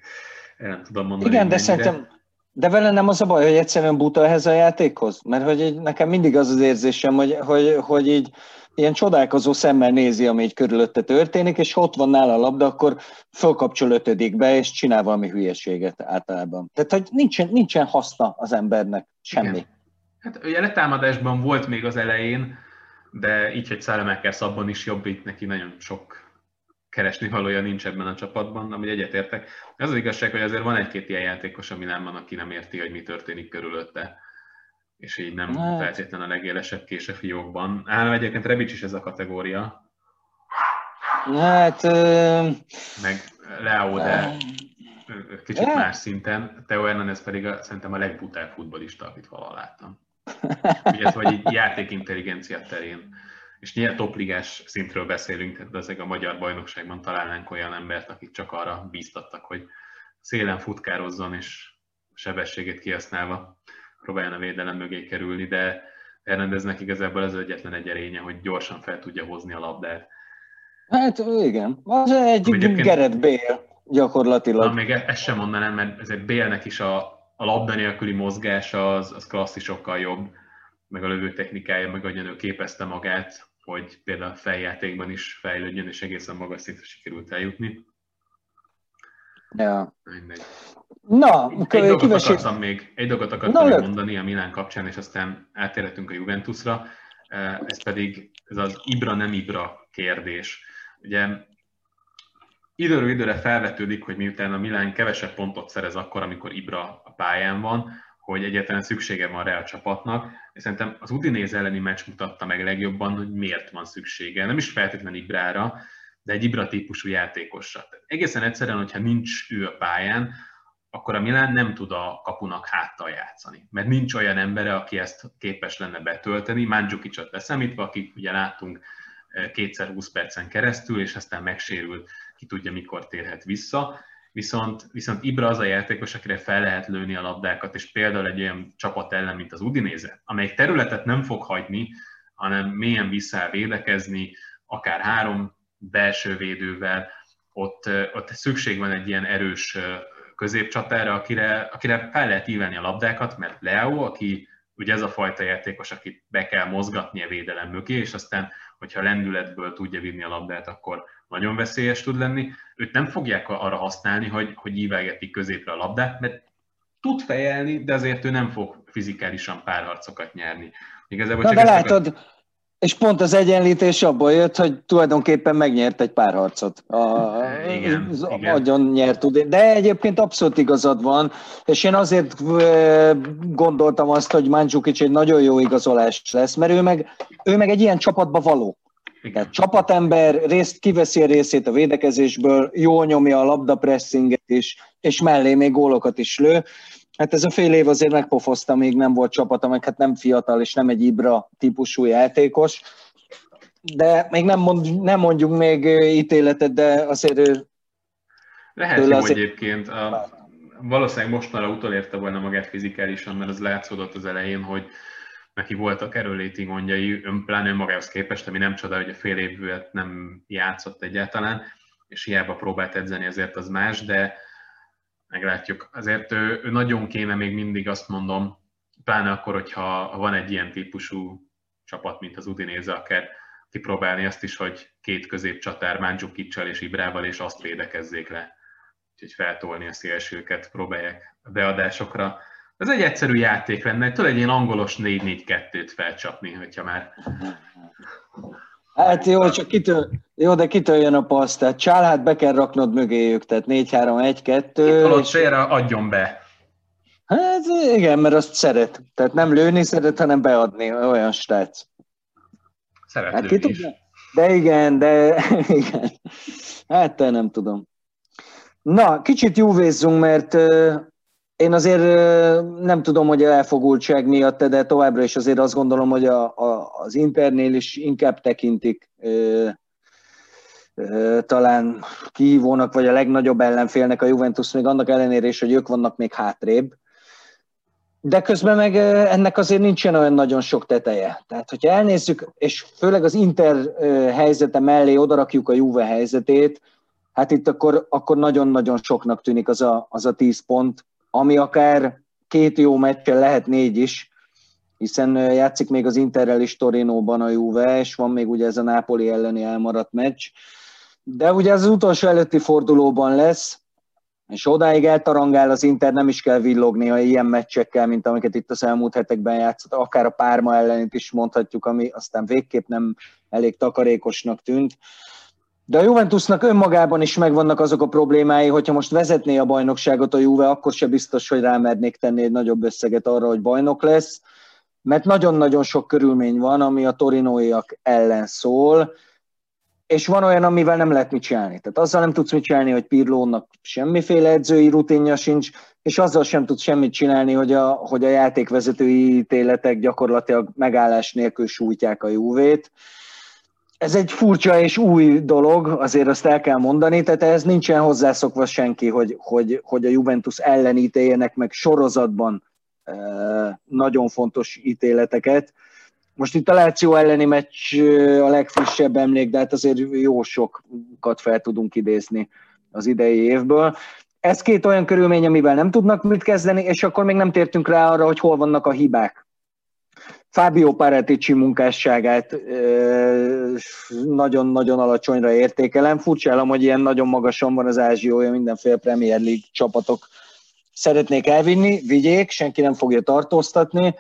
Én nem tudom mondani. Igen, de szerintem, de vele nem az a baj, hogy egyszerűen buta ehhez a játékhoz? Mert hogy így, nekem mindig az az érzésem, hogy, hogy, hogy így ilyen csodálkozó szemmel nézi, ami így körülötte történik, és ott van nála a labda, akkor fölkapcsol ötödikbe, és csinál valami hülyeséget általában. Tehát, hogy nincsen, nincsen haszna az embernek, semmi. Igen. Hát ugye letámadásban volt még az elején, de így, hogy Szálemekker szabban is jobb, itt neki nagyon sok keresni valója nincs ebben a csapatban, ami egyetértek. Az az igazság, hogy azért van egy-két ilyen játékos a van, aki nem érti, hogy mi történik körülötte, és így nem hát. feltétlen a legélesebb kés a fiókban. Ám egyébként Rebic is ez a kategória. Hát... Ö... Meg Leo, de kicsit hát. más szinten. Teo Hernandez pedig a, szerintem a legbutább futbolista, akit valaha láttam. [LAUGHS] Ugye, vagy így játékintelligencia terén és nyilván topligás szintről beszélünk, tehát ezek a magyar bajnokságban találnánk olyan embert, akik csak arra bíztattak, hogy szélen futkározzon, és sebességét kihasználva próbáljon a védelem mögé kerülni, de Hernandeznek igazából ez egyetlen egy erénye, hogy gyorsan fel tudja hozni a labdát. Hát igen, az egy Gerett Bale gyakorlatilag. Na, még e- ezt sem mondanám, mert ezért Bélnek is a, a labda nélküli mozgása az, az klasszisokkal jobb, meg a lövő technikája, meg ahogyan ő képezte magát, hogy például a feljátékban is fejlődjön, és egészen magas szintre sikerült eljutni. Ja. Mindegy. Na, egy dolgot kivesít... akartam még, egy dolgot akartam Na, még mondani a Milán kapcsán, és aztán átérhetünk a Juventusra. Ez pedig ez az Ibra nem Ibra kérdés. Ugye időről időre felvetődik, hogy miután a Milán kevesebb pontot szerez akkor, amikor Ibra a pályán van, hogy egyáltalán szüksége van rá a csapatnak, és szerintem az Udinéz elleni meccs mutatta meg legjobban, hogy miért van szüksége. Nem is feltétlenül Ibrára, de egy Ibra típusú játékosra. Tehát egészen egyszerűen, hogyha nincs ő a pályán, akkor a Milán nem tud a kapunak háttal játszani. Mert nincs olyan embere, aki ezt képes lenne betölteni, Mandzukicsot leszámítva, akik ugye láttunk eh, kétszer 20 percen keresztül, és aztán megsérült, ki tudja mikor térhet vissza viszont, viszont Ibra az a játékos, akire fel lehet lőni a labdákat, és például egy olyan csapat ellen, mint az Udinéze, amelyik területet nem fog hagyni, hanem mélyen vissza védekezni, akár három belső védővel, ott, ott szükség van egy ilyen erős középcsatára, akire, akire fel lehet ívelni a labdákat, mert Leo, aki ugye ez a fajta játékos, akit be kell mozgatni a védelem mögé, és aztán, hogyha lendületből tudja vinni a labdát, akkor nagyon veszélyes tud lenni. Őt nem fogják arra használni, hogy, hogy ívelgetik középre a labdát, mert tud fejelni, de azért ő nem fog fizikálisan párharcokat nyerni. Igazából Na, de látod, a... És pont az egyenlítés abból jött, hogy tulajdonképpen megnyert egy pár harcot. A, igen, az igen. agyon nyert. De egyébként abszolút igazad van, és én azért gondoltam azt, hogy Mandzukic egy nagyon jó igazolás lesz, mert ő meg, ő meg egy ilyen csapatba való. Igen. Tehát csapatember részt, kiveszi a részét a védekezésből, jól nyomja a labdapressinget is, és mellé még gólokat is lő. Hát ez a fél év azért megpofozta, még nem volt csapata, meg hát nem fiatal, és nem egy Ibra típusú játékos. De még nem, mond, nem mondjuk még ítéletet, de azért ő... Lehet jó azért... egyébként. A, valószínűleg mostanra utolérte volna magát fizikálisan, mert az látszódott az elején, hogy neki voltak erőléti gondjai, pláne önmagához képest, ami nem csoda, hogy a fél évvel nem játszott egyáltalán, és hiába próbált edzeni, ezért az más, de meglátjuk. Azért ő, ő nagyon kéne még mindig azt mondom, pláne akkor, hogyha van egy ilyen típusú csapat, mint az Udinéze, akár kipróbálni azt is, hogy két középcsatár Mandzukicsal és Ibrával, és azt védekezzék le. Úgyhogy feltolni a szélsőket, próbálják a beadásokra. Ez egy egyszerű játék lenne, tudod egy ilyen angolos 4-4-2-t felcsapni, hogyha már Hát jó, csak kitől, jó, de kitől jön a passz, tehát Csálhát be kell raknod mögéjük, tehát 4-3-1-2. Itt és... félre adjon be. Hát igen, mert azt szeret. Tehát nem lőni szeret, hanem beadni, olyan stác. Szeret hát, lőni is. De igen, de [LAUGHS] igen. Hát te nem tudom. Na, kicsit jóvézzunk, mert én azért nem tudom, hogy elfogultság miatt, de továbbra is azért azt gondolom, hogy a, a, az Internél is inkább tekintik ö, ö, talán kihívónak, vagy a legnagyobb ellenfélnek a Juventus, még annak ellenére is, hogy ők vannak még hátrébb. De közben meg ennek azért nincsen olyan nagyon sok teteje. Tehát, hogyha elnézzük, és főleg az Inter helyzete mellé odarakjuk a Juve helyzetét, hát itt akkor, akkor nagyon-nagyon soknak tűnik az a, az a tíz pont, ami akár két jó meccsen lehet négy is, hiszen játszik még az Interrel is Torinóban a Juve, és van még ugye ez a Napoli elleni elmaradt meccs. De ugye az utolsó előtti fordulóban lesz, és odáig eltarangál az Inter, nem is kell villogni a ilyen meccsekkel, mint amiket itt az elmúlt hetekben játszott, akár a Párma ellenét is mondhatjuk, ami aztán végképp nem elég takarékosnak tűnt. De a Juventusnak önmagában is megvannak azok a problémái, hogyha most vezetné a bajnokságot a Juve, akkor se biztos, hogy rámernék tenni egy nagyobb összeget arra, hogy bajnok lesz, mert nagyon-nagyon sok körülmény van, ami a torinóiak ellen szól, és van olyan, amivel nem lehet mit csinálni. Tehát azzal nem tudsz mit csinálni, hogy Pirlónak semmiféle edzői rutinja sincs, és azzal sem tudsz semmit csinálni, hogy a, hogy a játékvezetői ítéletek gyakorlatilag megállás nélkül sújtják a Juvét ez egy furcsa és új dolog, azért azt el kell mondani, tehát ez nincsen hozzászokva senki, hogy, hogy, hogy a Juventus ellen ítéljenek meg sorozatban e, nagyon fontos ítéleteket. Most itt a Láció elleni meccs a legfrissebb emlék, de hát azért jó sokat fel tudunk idézni az idei évből. Ez két olyan körülmény, amivel nem tudnak mit kezdeni, és akkor még nem tértünk rá arra, hogy hol vannak a hibák Fábio Paratici munkásságát nagyon-nagyon alacsonyra értékelem. Furcsálom, hogy ilyen nagyon magasan van az ázsiója, mindenféle Premier League csapatok szeretnék elvinni, vigyék, senki nem fogja tartóztatni,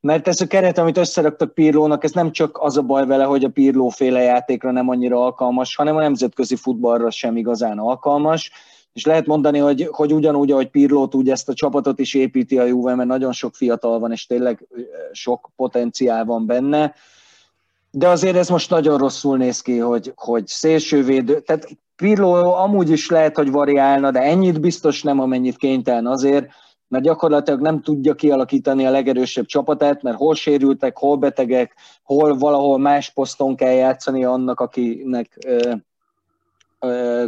mert ez a keret, amit összeraktak Pirlónak, ez nem csak az a baj vele, hogy a Pirló féle játékra nem annyira alkalmas, hanem a nemzetközi futballra sem igazán alkalmas és lehet mondani, hogy, hogy ugyanúgy, ahogy Pirlót, úgy ezt a csapatot is építi a Juve, mert nagyon sok fiatal van, és tényleg sok potenciál van benne. De azért ez most nagyon rosszul néz ki, hogy, hogy szélsővédő, tehát Pirlo amúgy is lehet, hogy variálna, de ennyit biztos nem, amennyit kénytelen azért, mert gyakorlatilag nem tudja kialakítani a legerősebb csapatát, mert hol sérültek, hol betegek, hol valahol más poszton kell játszani annak, akinek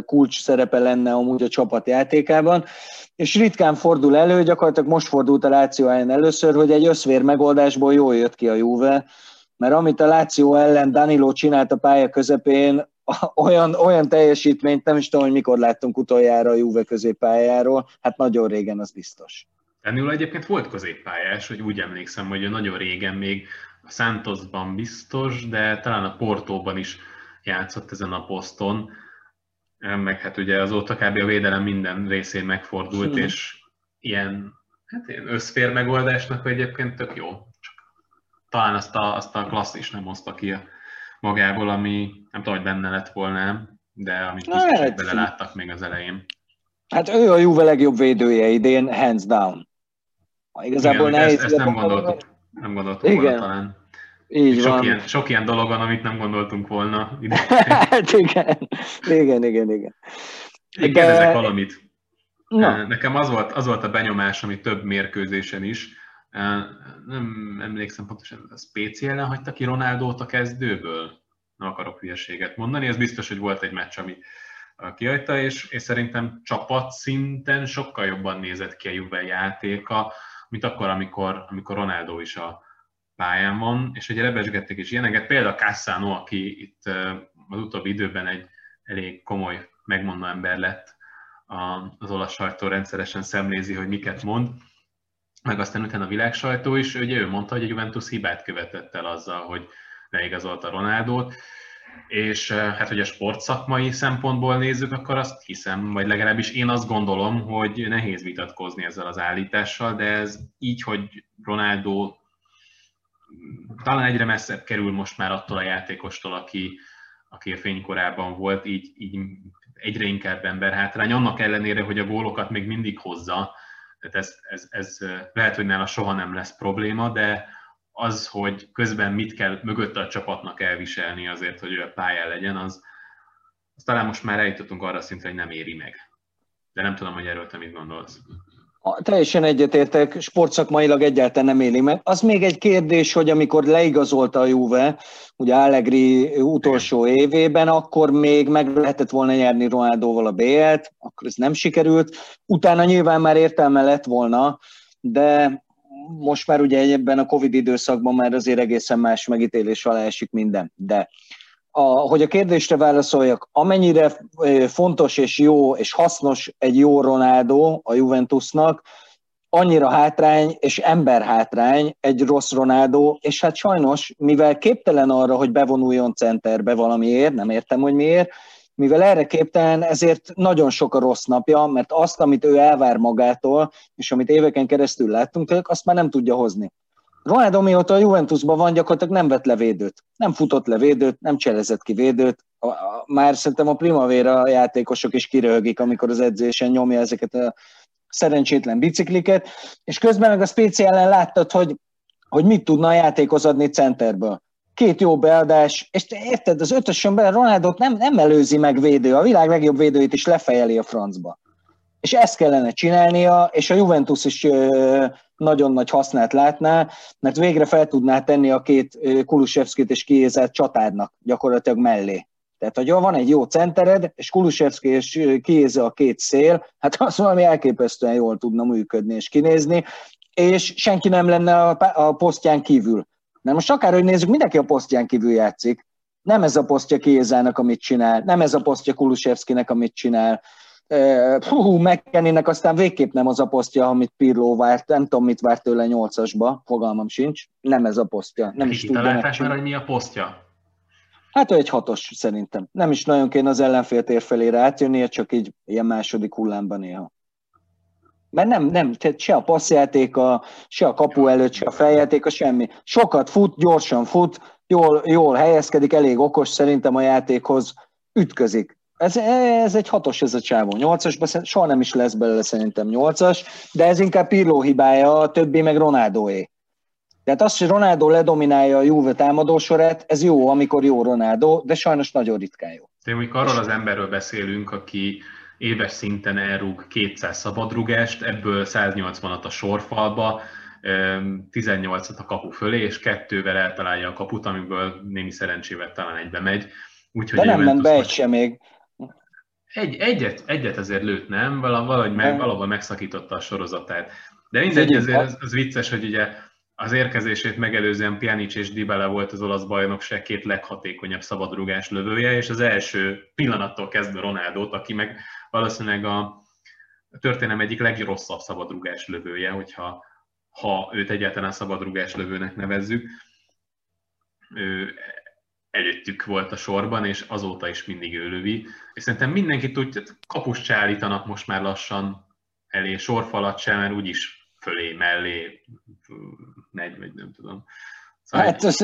kulcs szerepe lenne amúgy a csapat játékában, és ritkán fordul elő, gyakorlatilag most fordult a Láció ellen először, hogy egy összvér megoldásból jól jött ki a Juve, mert amit a Láció ellen Danilo csinált a pálya közepén, olyan, olyan teljesítményt nem is tudom, hogy mikor láttunk utoljára a Juve középpályáról, hát nagyon régen, az biztos. Danilo egyébként volt középpályás, hogy úgy emlékszem, hogy nagyon régen még a Santosban biztos, de talán a Portóban is játszott ezen a poszton meg hát ugye azóta kb. a védelem minden részén megfordult, hmm. és ilyen, hát ilyen összfér megoldásnak egyébként tök jó. Csak talán azt a, azt a klassz is nem hozta ki a magából, ami nem tudom, hogy benne lett volna, de amit biztos, hogy beleláttak még az elején. Hát ő a Juve legjobb védője idén, hands down. Igazából Igen, nehéz. Ezt, ezt nem gondoltuk, nem gondoltuk Igen. volna talán. Így sok van. Ilyen, sok ilyen dolog van, amit nem gondoltunk volna. [LAUGHS] hát igen, igen, igen, igen. Én De... kérdezek valamit. Na. Nekem az volt, az volt a benyomás, ami több mérkőzésen is. Nem emlékszem pontosan, a Spéci ellen hagyta ki Ronaldót a kezdőből? Nem akarok hülyeséget mondani, ez biztos, hogy volt egy meccs, ami kihagyta, és, és szerintem csapat szinten sokkal jobban nézett ki a Juve játéka, mint akkor, amikor, amikor Ronaldo is a pályán van, és ugye lebesgették is ilyeneket, például Cassano, aki itt az utóbbi időben egy elég komoly megmondó ember lett, az olasz sajtó rendszeresen szemlézi, hogy miket mond, meg aztán utána a világ sajtó is, ugye ő mondta, hogy a Juventus hibát követett el azzal, hogy leigazolta Ronaldót, és hát, hogy a sportszakmai szempontból nézzük, akkor azt hiszem, vagy legalábbis én azt gondolom, hogy nehéz vitatkozni ezzel az állítással, de ez így, hogy Ronaldo talán egyre messzebb kerül most már attól a játékostól, aki, aki a fénykorában volt, így, így egyre inkább ember hátrány, annak ellenére, hogy a gólokat még mindig hozza, tehát ez, ez, ez lehet, hogy nála soha nem lesz probléma, de az, hogy közben mit kell mögötte a csapatnak elviselni azért, hogy ő a pályán legyen, az, az talán most már eljutottunk arra szintre, hogy nem éri meg. De nem tudom, hogy erről te mit gondolsz. Teljesen egyetértek, sportszakmailag egyáltalán nem éli meg. Az még egy kérdés, hogy amikor leigazolta a Juve, ugye Allegri utolsó évében, akkor még meg lehetett volna nyerni Ronaldóval a BL-t, akkor ez nem sikerült. Utána nyilván már értelme lett volna, de most már ugye ebben a Covid időszakban már azért egészen más megítélés alá esik minden. De a, hogy a kérdésre válaszoljak, amennyire fontos és jó és hasznos egy jó Ronaldo a Juventusnak, annyira hátrány és ember hátrány egy rossz Ronaldo, és hát sajnos, mivel képtelen arra, hogy bevonuljon centerbe valamiért, nem értem, hogy miért, mivel erre képtelen, ezért nagyon sok a rossz napja, mert azt, amit ő elvár magától, és amit éveken keresztül láttunk tőlük, azt már nem tudja hozni. Ronaldo mióta a Juventusban van, gyakorlatilag nem vett le védőt. Nem futott le védőt, nem cselezett ki védőt. Már szerintem a Primavera játékosok is kiröhögik, amikor az edzésen nyomja ezeket a szerencsétlen bicikliket, és közben meg a speciálen láttad, hogy, hogy mit tudna a játékhoz adni centerből. Két jó beadás, és te érted, az ötösönben Ronaldot nem, nem előzi meg védő, a világ legjobb védőit is lefejeli a francba. És ezt kellene csinálnia, és a Juventus is nagyon nagy hasznát látná, mert végre fel tudná tenni a két Kulusevskit és Kiézert csatárnak gyakorlatilag mellé. Tehát, hogy van egy jó centered, és Kulusevski és Kiéze a két szél, hát az valami elképesztően jól tudna működni és kinézni, és senki nem lenne a, posztján kívül. Mert most akárhogy nézzük, mindenki a posztján kívül játszik. Nem ez a posztja Kiézának, amit csinál, nem ez a posztja Kulusevskinek, amit csinál, Hú, McKenny-nek aztán végképp nem az a posztja, amit Pirlo várt, nem tudom, mit várt tőle nyolcasba, fogalmam sincs, nem ez a posztja. Nem is tudja már, hogy mi a posztja? Hát egy hatos szerintem. Nem is nagyon kéne az ellenfél tér felére átjönnie, csak így ilyen második hullámban néha. Mert nem, nem, tehát se a passzjátéka, se a kapu előtt, se a feljátéka, semmi. Sokat fut, gyorsan fut, jól, jól helyezkedik, elég okos szerintem a játékhoz, ütközik. Ez, ez egy hatos ez a csávó. Nyolcasban soha nem is lesz belőle szerintem nyolcas, de ez inkább Pirlo hibája, a többi meg Ronaldoé. Tehát az, hogy Ronaldo ledominálja a Juve támadósorát, ez jó, amikor jó Ronaldo, de sajnos nagyon ritkán jó. De amikor arról az emberről beszélünk, aki éves szinten elrúg 200 szabadrugást, ebből 180-at a sorfalba, 18-at a kapu fölé, és kettővel eltalálja a kaput, amiből némi szerencsével talán egybe megy. Úgyhogy de nem ment be egy sem még. Egy, egyet, egyet azért lőtt, nem? Valahogy meg, valahol megszakította a sorozatát. De mindegy, azért az, az vicces, hogy ugye az érkezését megelőzően Pjanic és Dybala volt az olasz bajnokság két leghatékonyabb szabadrugás lövője, és az első pillanattól kezdve Ronaldot, aki meg valószínűleg a történelem egyik legrosszabb szabadrugás lövője, hogyha ha őt egyáltalán szabadrugás lövőnek nevezzük. Ő előttük volt a sorban, és azóta is mindig ő lövi. És szerintem mindenki tudja, kapust se állítanak most már lassan elé, sorfalat sem, mert úgyis fölé, mellé megy, vagy nem tudom. Szóval hát ez,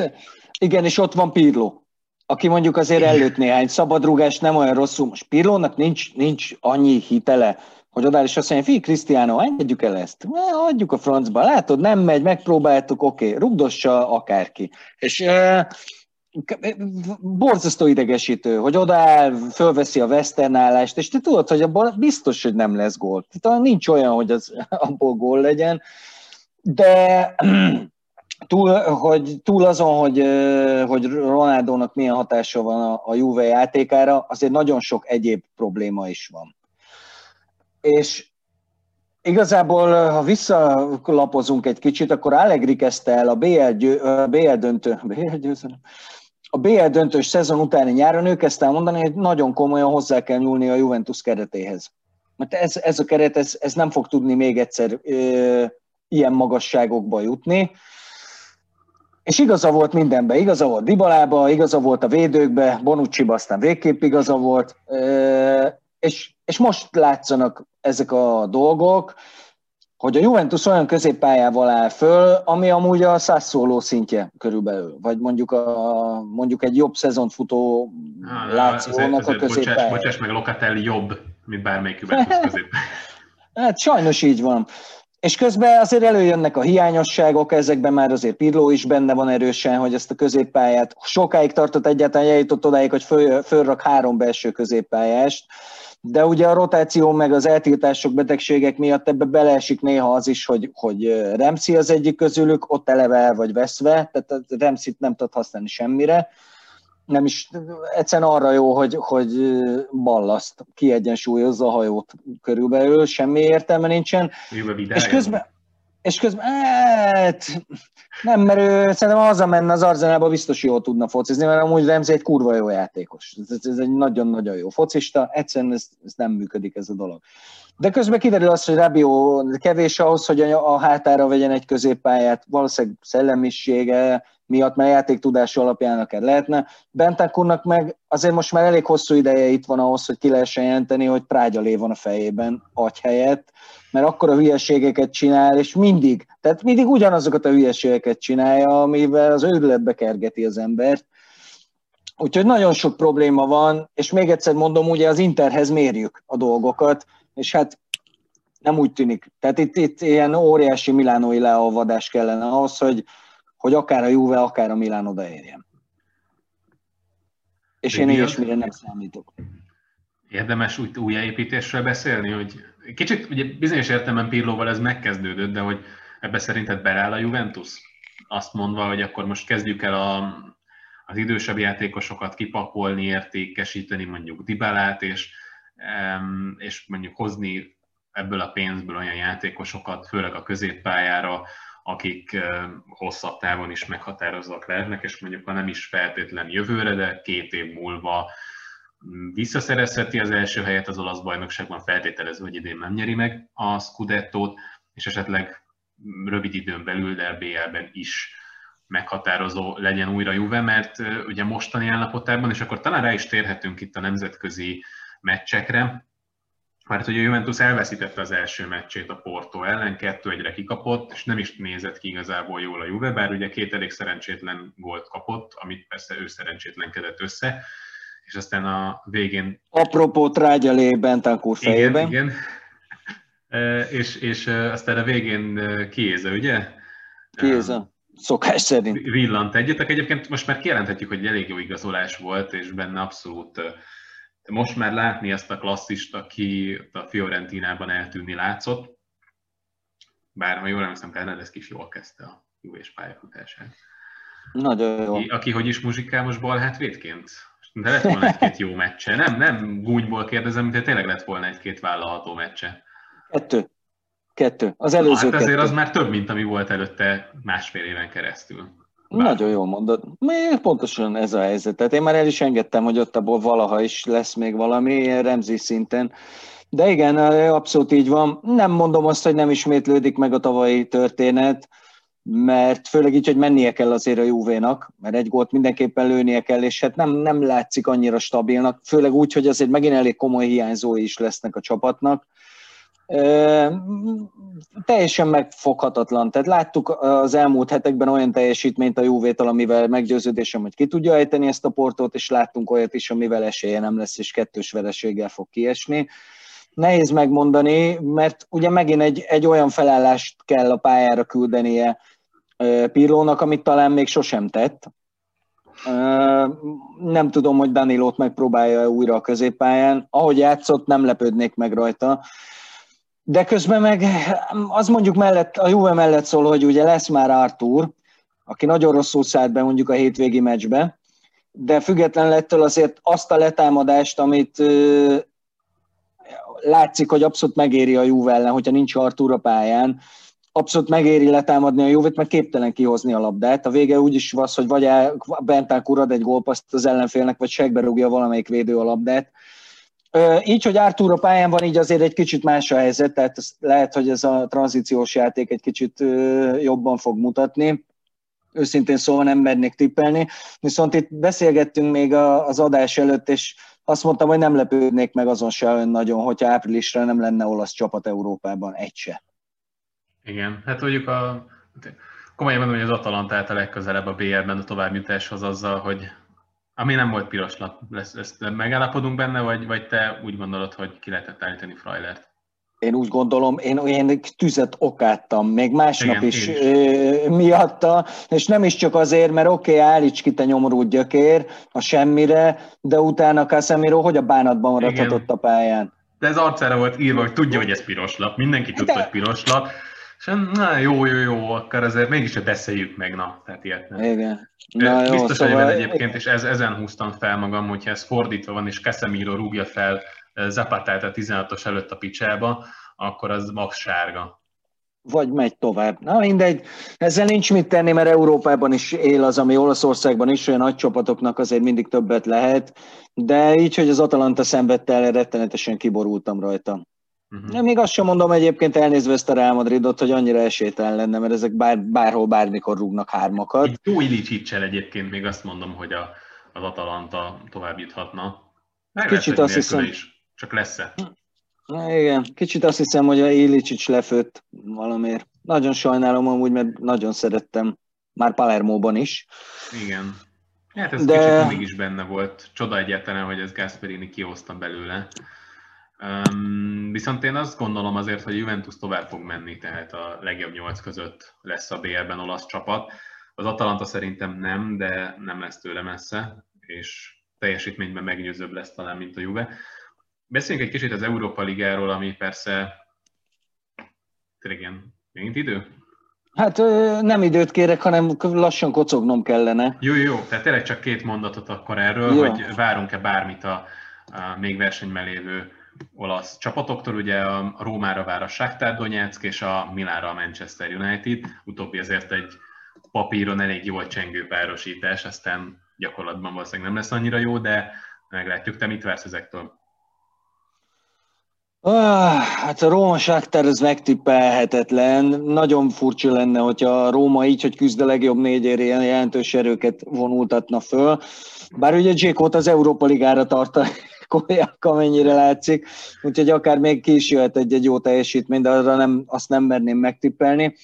igen, és ott van Pirlo. aki mondjuk azért előtt néhány szabadrugás nem olyan rosszul. Most Pirlónak nincs, nincs annyi hitele, hogy odáll is azt mondja, fi, Krisztiánó, engedjük el ezt, adjuk a francba, látod, nem megy, megpróbáltuk, oké, okay, rugdossa akárki. És borzasztó idegesítő, hogy odaáll, fölveszi a westernállást, és te tudod, hogy abban biztos, hogy nem lesz gól. Tehát nincs olyan, hogy az, [LAUGHS] abból gól legyen, de [CLEARS THROAT] túl, hogy, túl azon, hogy, hogy Ronaldónak milyen hatása van a, a Juve játékára, azért nagyon sok egyéb probléma is van. És igazából, ha visszalapozunk egy kicsit, akkor Allegri kezdte el a BL, győ, BL döntő, [LAUGHS] BL győzelem, a BL döntős szezon utáni nyáron ő kezdte mondani, hogy nagyon komolyan hozzá kell nyúlni a Juventus keretéhez. Mert ez, ez a keret, ez, ez nem fog tudni még egyszer ö, ilyen magasságokba jutni. És igaza volt mindenben, igaza volt Dibalába, igaza volt a védőkbe, Bonucci-ba aztán végképp igaza volt, és, és most látszanak ezek a dolgok, hogy a Juventus olyan középpályával áll föl, ami amúgy a Sassuolo szintje körülbelül, vagy mondjuk, a, mondjuk egy jobb szezont futó Lációnak a középpályája. Bocsáss, bocsáss meg, Locatelli jobb, mint bármelyik Juventus középpályája. [LAUGHS] hát sajnos így van. És közben azért előjönnek a hiányosságok, ezekben már azért Pirló is benne van erősen, hogy ezt a középpályát sokáig tartott egyáltalán, eljutott odáig, hogy föl, fölrak három belső középpályást, de ugye a rotáció meg az eltiltások, betegségek miatt ebbe beleesik néha az is, hogy, hogy Remszi az egyik közülük, ott eleve el vagy veszve, tehát Remszit nem tud használni semmire, nem is, egyszerűen arra jó, hogy, hogy ballaszt, kiegyensúlyozza a hajót körülbelül, semmi értelme nincsen. És közben, és közben, hát, nem, mert ő szerintem hazamenne az Arzenába biztos jól tudna focizni, mert amúgy Remzi egy kurva jó játékos. Ez, ez egy nagyon-nagyon jó focista, egyszerűen ez, ez nem működik ez a dolog. De közben kiderül az, hogy Rabió kevés ahhoz, hogy a hátára vegyen egy középpályát, valószínűleg szellemisége, miatt, mert játék tudása alapján akár lehetne. Bentancurnak meg azért most már elég hosszú ideje itt van ahhoz, hogy ki lehessen jelenteni, hogy lé van a fejében agy helyett, mert akkor a hülyeségeket csinál, és mindig, tehát mindig ugyanazokat a hülyeségeket csinálja, amivel az őrületbe kergeti az embert. Úgyhogy nagyon sok probléma van, és még egyszer mondom, ugye az Interhez mérjük a dolgokat, és hát nem úgy tűnik. Tehát itt, itt ilyen óriási milánói leolvadás kellene ahhoz, hogy, hogy akár a Juve, akár a Milán odaérjen. És én ilyesmire nem számítok. Érdemes úgy újjáépítésről beszélni, hogy kicsit ugye bizonyos értelemben Pirlóval ez megkezdődött, de hogy ebbe szerinted beláll a Juventus? Azt mondva, hogy akkor most kezdjük el a, az idősebb játékosokat kipakolni, értékesíteni, mondjuk Dibalát, és, és mondjuk hozni ebből a pénzből olyan játékosokat, főleg a középpályára, akik hosszabb távon is meghatározóak lehetnek, és mondjuk ha nem is feltétlen jövőre, de két év múlva mm, visszaszerezheti az első helyet az olasz bajnokságban, feltételező, hogy idén nem nyeri meg a Scudettót, és esetleg rövid időn belül, de BL-ben is meghatározó legyen újra Juve, mert ugye mostani állapotában, és akkor talán rá is térhetünk itt a nemzetközi meccsekre, mert hogy a Juventus elveszítette az első meccsét a Porto ellen, kettő egyre kikapott, és nem is nézett ki igazából jól a Juve, bár ugye két elég szerencsétlen gólt kapott, amit persze ő szerencsétlenkedett össze, és aztán a végén... Apropó Trágyalé Bentancur fejében. Igen, igen. E, és, és aztán a végén e, Kiéza, ugye? Kiéza, szokás szerint. Villant egyetek. Egyébként most már kijelenthetjük, hogy elég jó igazolás volt, és benne abszolút most már látni ezt a klasszist, aki a Fiorentinában eltűnni látszott, bár ha jól emlékszem, Fernandez is jól kezdte a jó és pályafutását. Nagyon jó. Aki, aki hogy is muzsikál most bal hátvédként? De lett volna egy-két jó meccse. Nem, nem gúnyból kérdezem, de tényleg lett volna egy-két vállalható meccse. Kettő. Kettő. Az előző hát azért kettő. az már több, mint ami volt előtte másfél éven keresztül. Bár. Nagyon jól mondod. Még pontosan ez a helyzet. Tehát én már el is engedtem, hogy ott abból valaha is lesz még valami, Remzi szinten. De igen, abszolút így van. Nem mondom azt, hogy nem ismétlődik meg a tavalyi történet, mert főleg így, hogy mennie kell azért a Juvénak, mert egy gólt mindenképpen lőnie kell, és hát nem, nem látszik annyira stabilnak, főleg úgy, hogy azért megint elég komoly hiányzói is lesznek a csapatnak. Teljesen megfoghatatlan. Tehát láttuk az elmúlt hetekben olyan teljesítményt a Juvétal, amivel meggyőződésem, hogy ki tudja ejteni ezt a portot, és láttunk olyat is, amivel esélye nem lesz, és kettős vereséggel fog kiesni. Nehéz megmondani, mert ugye megint egy, egy olyan felállást kell a pályára küldenie Pirlónak, amit talán még sosem tett. Nem tudom, hogy Danilót megpróbálja újra a középpályán. Ahogy játszott, nem lepődnék meg rajta. De közben meg az mondjuk mellett, a Juve mellett szól, hogy ugye lesz már Artur, aki nagyon rosszul szállt be mondjuk a hétvégi meccsbe, de független lettől azért azt a letámadást, amit ö, látszik, hogy abszolút megéri a Juve ellen, hogyha nincs Artur a pályán, abszolút megéri letámadni a Juve-t, mert képtelen kihozni a labdát. A vége úgy is van, hogy vagy Bentán kurad egy gólpaszt az ellenfélnek, vagy segbe rúgja valamelyik védő a labdát így, hogy Artur a pályán van, így azért egy kicsit más a helyzet, tehát lehet, hogy ez a tranzíciós játék egy kicsit jobban fog mutatni. Őszintén szóval nem mernék tippelni. Viszont itt beszélgettünk még az adás előtt, és azt mondtam, hogy nem lepődnék meg azon se olyan nagyon, hogyha áprilisra nem lenne olasz csapat Európában, egy se. Igen, hát mondjuk a, komolyan mondom, hogy az Atalanta a legközelebb a BL-ben a továbbjutáshoz azzal, hogy ami nem volt piros lap, ezt, ezt megállapodunk benne, vagy, vagy te úgy gondolod, hogy ki lehetett állítani Freilert? Én úgy gondolom, én, én tüzet okáttam, még másnap Igen, is, is miatta, és nem is csak azért, mert oké, okay, állíts ki te nyomorult gyökér a semmire, de utána Casemiro hogy a bánatban maradhatott a pályán? De ez arcára volt írva, hogy tudja, hogy ez piros lap, mindenki tudta, de... hogy piros lap, és na, jó, jó, jó, akkor azért mégis beszéljük meg, na, tehát ilyet nem. Igen. Na, jó, Biztos szóval... egyébként, és ez, ezen húztam fel magam, hogyha ez fordítva van, és Casemiro rúgja fel Zapatát a 16-os előtt a picsába, akkor az max sárga. Vagy megy tovább. Na mindegy, ezzel nincs mit tenni, mert Európában is él az, ami Olaszországban is, olyan nagy csapatoknak azért mindig többet lehet, de így, hogy az Atalanta szenvedte el, rettenetesen kiborultam rajta. Uh-huh. Még azt sem mondom egyébként elnézve ezt a Real Madridot, hogy annyira esélytelen lenne, mert ezek bár, bárhol, bármikor rúgnak hármakat. Egy jó Ilicicsel egyébként még azt mondom, hogy a, az Atalanta tovább juthatna. Meg Kicsit lehet, azt hiszem... Is. Csak lesz-e? Na, igen, kicsit azt hiszem, hogy a Ilicic lefőtt valamiért. Nagyon sajnálom amúgy, mert nagyon szerettem. Már Palermóban is. Igen. Hát ez De... kicsit mindig is benne volt. Csoda egyáltalán, hogy ez Gasperini kihozta belőle. Um, viszont én azt gondolom azért, hogy Juventus tovább fog menni, tehát a legjobb nyolc között lesz a BL-ben olasz csapat. Az Atalanta szerintem nem, de nem lesz tőle messze, és teljesítményben meggyőzőbb lesz talán, mint a Juve. Beszéljünk egy kicsit az Európa Ligáról, ami persze igen, megint idő? Hát nem időt kérek, hanem lassan kocognom kellene. Jó, jó, tehát tényleg csak két mondatot akkor erről, jó. hogy várunk-e bármit a, a még versenyben lévő olasz csapatoktól, ugye a Rómára vár a Shakhtar Donetsk és a Milánra a Manchester United, utóbbi azért egy papíron elég jól csengő párosítás, aztán gyakorlatban valószínűleg nem lesz annyira jó, de meglátjuk. Te mit vársz ezektől? Ah, hát a Róma Sáktár ez megtippelhetetlen. Nagyon furcsa lenne, hogyha a Róma így, hogy küzd a legjobb négyért ilyen jelentős erőket vonultatna föl. Bár ugye Dzsékot az Európa Ligára tartani Kolyák, amennyire látszik, úgyhogy akár még ki is jöhet egy-egy jó teljesítmény, de arra nem, azt nem merném megtippelni.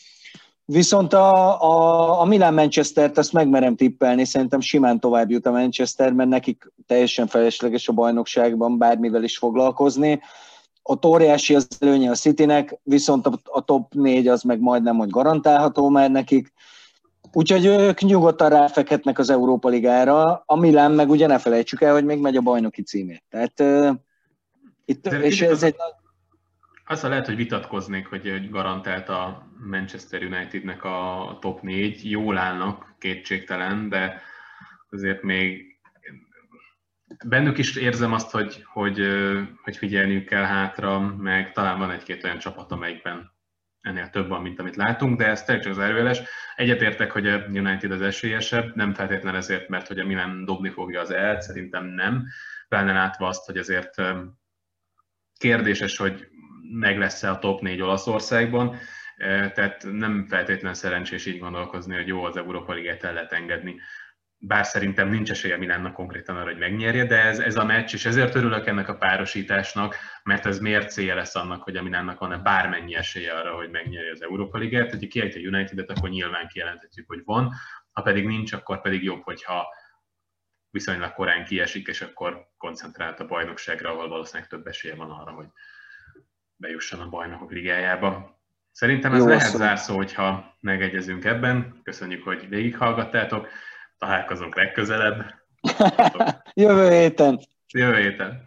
Viszont a, a, a Milan Manchester-t azt megmerem tippelni, szerintem simán tovább jut a Manchester, mert nekik teljesen felesleges a bajnokságban bármivel is foglalkozni. A óriási az előnye a Citynek, viszont a, a top 4 az meg majdnem, hogy garantálható már nekik. Úgyhogy ők nyugodtan ráfekhetnek az Európa Ligára, a Milán meg ugye ne felejtsük el, hogy még megy a bajnoki címét. Tehát uh, itt, De és ez az, egy... Azzal lehet, hogy vitatkoznék, hogy, garantált a Manchester Unitednek a top 4, jól állnak, kétségtelen, de azért még bennük is érzem azt, hogy, hogy, hogy figyelniük kell hátra, meg talán van egy-két olyan csapat, amelyikben ennél több van, mint amit látunk, de ez az előjeles. Egyetértek, hogy a United az esélyesebb, nem feltétlenül ezért, mert hogy a Milan dobni fogja az el, szerintem nem. Pláne látva azt, hogy azért kérdéses, hogy meg lesz-e a top 4 Olaszországban, tehát nem feltétlenül szerencsés így gondolkozni, hogy jó, az Európa Ligát el lehet engedni. Bár szerintem nincs esélye Milánnak konkrétan arra, hogy megnyerje, de ez, ez a meccs, és ezért örülök ennek a párosításnak, mert ez mércéje lesz annak, hogy a Milánnak van-e bármennyi esélye arra, hogy megnyerje az Európa Ligát. Hogyha kiejt a United-et, akkor nyilván kijelenthetjük, hogy van, ha pedig nincs, akkor pedig jobb, hogyha viszonylag korán kiesik, és akkor koncentrált a bajnokságra, ahol valószínűleg több esélye van arra, hogy bejusson a bajnokok ligájába. Szerintem ez Jó lehet szó. zárszó, hogyha megegyezünk ebben. Köszönjük, hogy végighallgattátok. Találkozunk legközelebb. [LAUGHS] Jövő héten. Jövő héten.